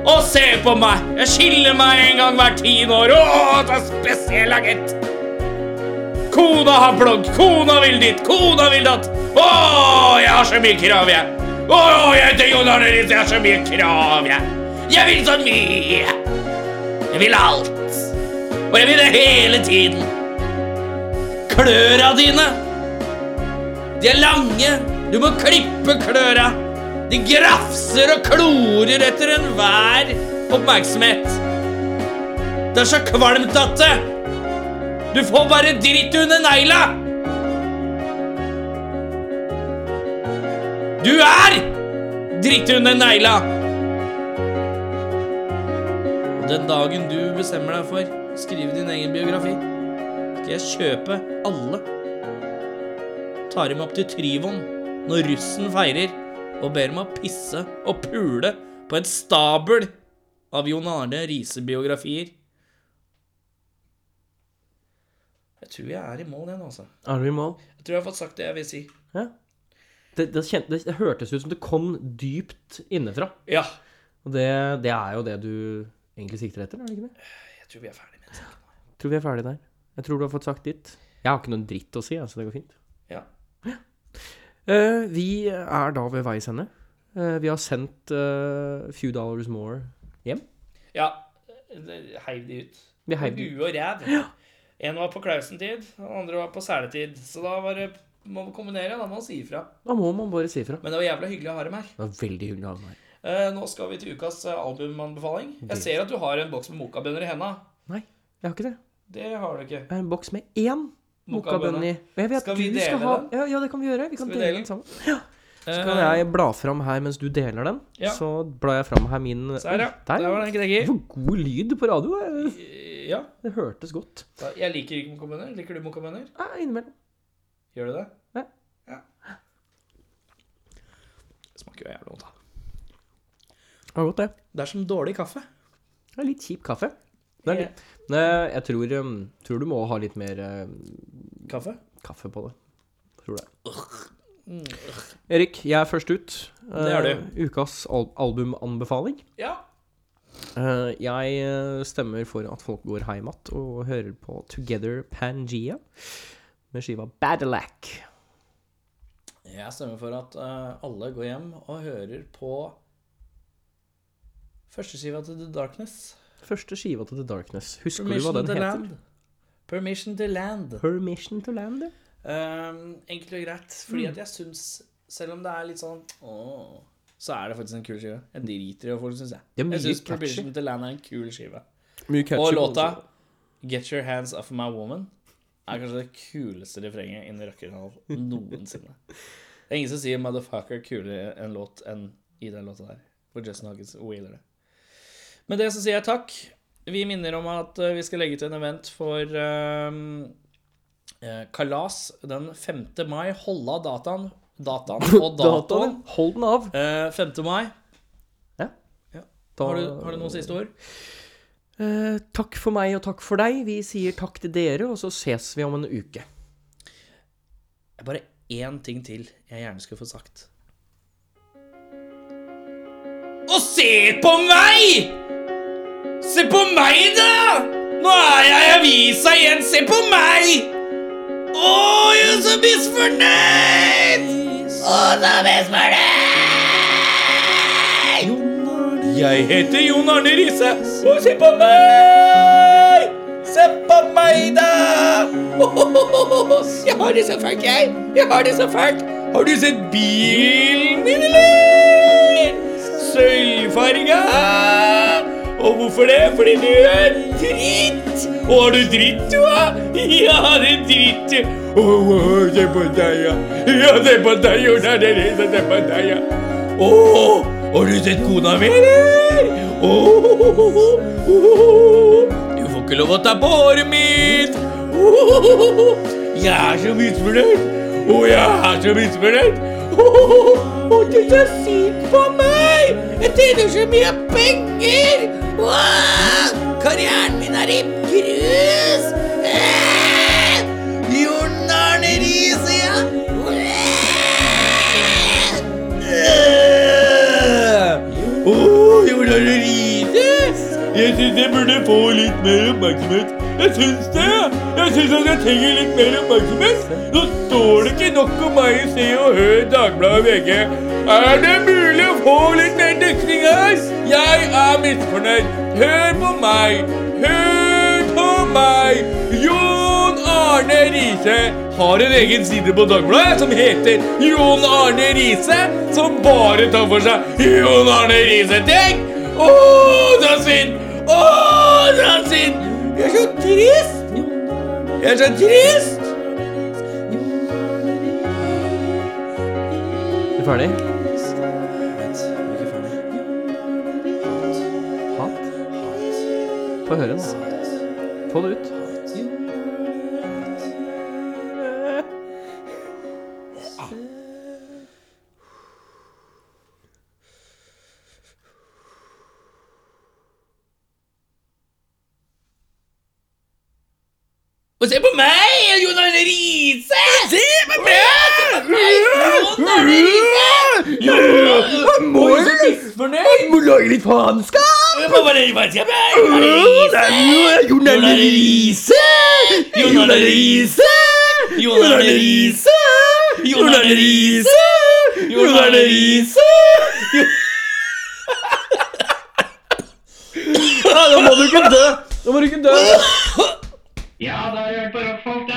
Speaker 3: Og se på meg! Jeg skiller meg en gang hver tiende år. Å, så spesiell, agent! Kona har blogg, kona vil ditt, kona vil datt. Å, jeg har så mye krav, jeg. Å, jeg heter Jon Arne Riis, jeg har så mye krav, jeg. Jeg vil så mye. Jeg vil alt. Og jeg vil det hele tiden. Kløra dine. De er lange. Du må klippe kløra. De grafser og klorer etter enhver oppmerksomhet. Det er så kvalmt at det Du får bare dritt under negla. Du er dritt under negla. Den dagen du bestemmer deg for å skrive din egen biografi, skal jeg kjøpe alle. Tar dem opp til Tryvon når russen feirer, og ber dem å pisse og pule på et stabel av Jon Arne Riise-biografier. Jeg tror jeg er i mål igjen, altså.
Speaker 2: Er du i mål?
Speaker 3: Jeg tror jeg har fått sagt det jeg vil si.
Speaker 2: Ja. Det, det, kjente, det, det hørtes ut som det kom dypt innenfra.
Speaker 3: Ja.
Speaker 2: Og det, det er jo det du egentlig sikter etter, er det ikke det?
Speaker 3: Jeg tror vi er ferdig med det.
Speaker 2: Tror vi er ferdig der. Jeg tror du har fått sagt ditt. Jeg har ikke noen dritt å si, altså. Det går fint.
Speaker 3: Ja.
Speaker 2: Eh, vi er da ved veis ende. Uh, vi har sendt uh, Few Dollars More hjem.
Speaker 3: Ja, heiv de ut.
Speaker 2: Vi heiv de
Speaker 3: huet og ræv. En var på Klausen-tid, den andre var på seletid. Så da var det må man kombinere, da må man si ifra.
Speaker 2: Da må man bare si ifra.
Speaker 3: Men det var jævla hyggelig å ha dem her.
Speaker 2: Det var veldig hyggelig å ha dem her.
Speaker 3: Eh, nå skal vi til ukas eh, albumanbefaling. Jeg ser at du har en boks med mokabønner i henda.
Speaker 2: Nei, jeg har ikke det.
Speaker 3: Det har du ikke.
Speaker 2: Jeg har en boks med én
Speaker 3: Mokabønne.
Speaker 2: i.
Speaker 3: Skal vi dele
Speaker 2: ha,
Speaker 3: den?
Speaker 2: Ja, ja, det kan vi gjøre. Vi kan
Speaker 3: vi
Speaker 2: dele den sammen. Ja. Så
Speaker 3: Eh,
Speaker 2: kan jeg bla fram her mens du deler den.
Speaker 3: Ja.
Speaker 2: Så blar jeg fram her min
Speaker 3: her, ja.
Speaker 2: Der,
Speaker 3: Der var den
Speaker 2: Hvor god lyd på radio.
Speaker 3: Ja.
Speaker 2: det hørtes godt.
Speaker 3: da- Jeg liker ikke mokabønner. Liker du mokabønner?
Speaker 2: Ja, innimellom.
Speaker 3: Gjør du det?
Speaker 2: Ja.
Speaker 3: ja. Det smaker jo jævlig godt, da.
Speaker 2: Det var godt, det.
Speaker 3: Det er som dårlig kaffe.
Speaker 2: Det er litt kjip kaffe. Det er litt. Jeg tror, um, tror du må ha litt mer um,
Speaker 3: Kaffe?
Speaker 2: kaffe på det. Tror det. Erik, jeg er først ut.
Speaker 3: Det er
Speaker 2: du. ukas al albumanbefaling.
Speaker 3: Ja.
Speaker 2: Eh, jeg eh, stemmer for at folk går hjem igjen og hører på Together Pangea med skiva Badalack.
Speaker 3: Jeg stemmer for at eh, alle går hjem og hører på første skiva til The Darkness.
Speaker 2: Første skiva til The Darkness. Husker du hva den heter?
Speaker 3: Land. Permission to Land.
Speaker 2: Permission to Land. ja.
Speaker 3: Um, enkelt og greit. Fordi
Speaker 2: Mm.
Speaker 3: at jeg syns, selv om det er litt sånn åh, så er det faktisk en kul skive. Jeg driter i hva folk syns, jeg. Jeg syns Prohibition to Land er en kul skive. Og låta. Get Your Hands Off My Woman er kanskje det kuleste refrenget innen rock'n'roll noensinne. Det er ingen som sier 'motherfucker' kulere en låt enn i den låta der. For Justin Huggins wailer det. Med det så sier jeg takk. Vi minner om at eh, vi skal legge til en event for eh, kalas den 5. mai. Hold dataen, dataen og datoen.
Speaker 2: Hold den av.
Speaker 3: Eh, 5. mai.
Speaker 2: Da-
Speaker 3: Har du, har du noen siste ord?
Speaker 2: Eh, takk for meg og takk for deg. Vi sier takk til dere, og så ses vi om en uke.
Speaker 3: Det er bare én ting til jeg gjerne skulle få sagt. Og se på meg! Se på meg, da! Nå er jeg i avisa igjen. Se på meg! Å, jeg er så misfornøyd! Så misfornøyd! Jeg heter Jon Arne Riise, og se på meg! Se på meg, da! Jeg har det så fælt, jeg. Jeg har det så fælt. Har du sett bilen min, eller? Sølvfarga. Og hvorfor det? Fordi du er dritt. Har du dritt, du, da? Ja, det er dritt. oh, å, se på deg, ja. Ja, se på deg, Jon Arne Riise. Se på deg, ja. Å, har du sett kona mi, eller? Du får ikke lov å ta på håret mitt. Jeg er så misfornøyd. Å, jeg er så misfornøyd. Å, du er så syk på meg. Jeg tjener så mye penger. Å, karrieren min er i grus. Jorden er Arne Riise, ja. Å, Jon Arne Riise. Jeg syns jeg burde få litt mer oppmerksomhet. Jeg syns det. Jeg syns at jeg trenger litt mer oppmerksomhet. Nå står det ikke nok om meg i Se og Hør, Dagbladet og VG. Er det mulig å få litt mer dekning her? Jeg er misfornøyd. Hør på meg. Hør på meg. Jon Arne Riise har en egen side på Dagbladet som heter Jon Arne Riise, som bare tar for seg Jon Arne Riise-ting. Å, så synd! Å, så synd! Jeg er så trist! Jeg er så trist!
Speaker 2: Er Du ferdig? Få høre, den. Få det ut.
Speaker 3: Og se på meg, Jon Arne Riise! Se på meg! Se på meg, Jon Arne Riise! Han må jo!
Speaker 2: Må lage litt faenskap!
Speaker 3: Hva var det hva skal jeg være? Jon Arne Riise! Jon Arne Riise! Jon Arne Riise! Jon Arne Riise! Jon Arne Riise!
Speaker 2: Nå må du ikke dø! Nå må du ikke dø!
Speaker 7: Ja, da har jeg hørt på Rockfolk.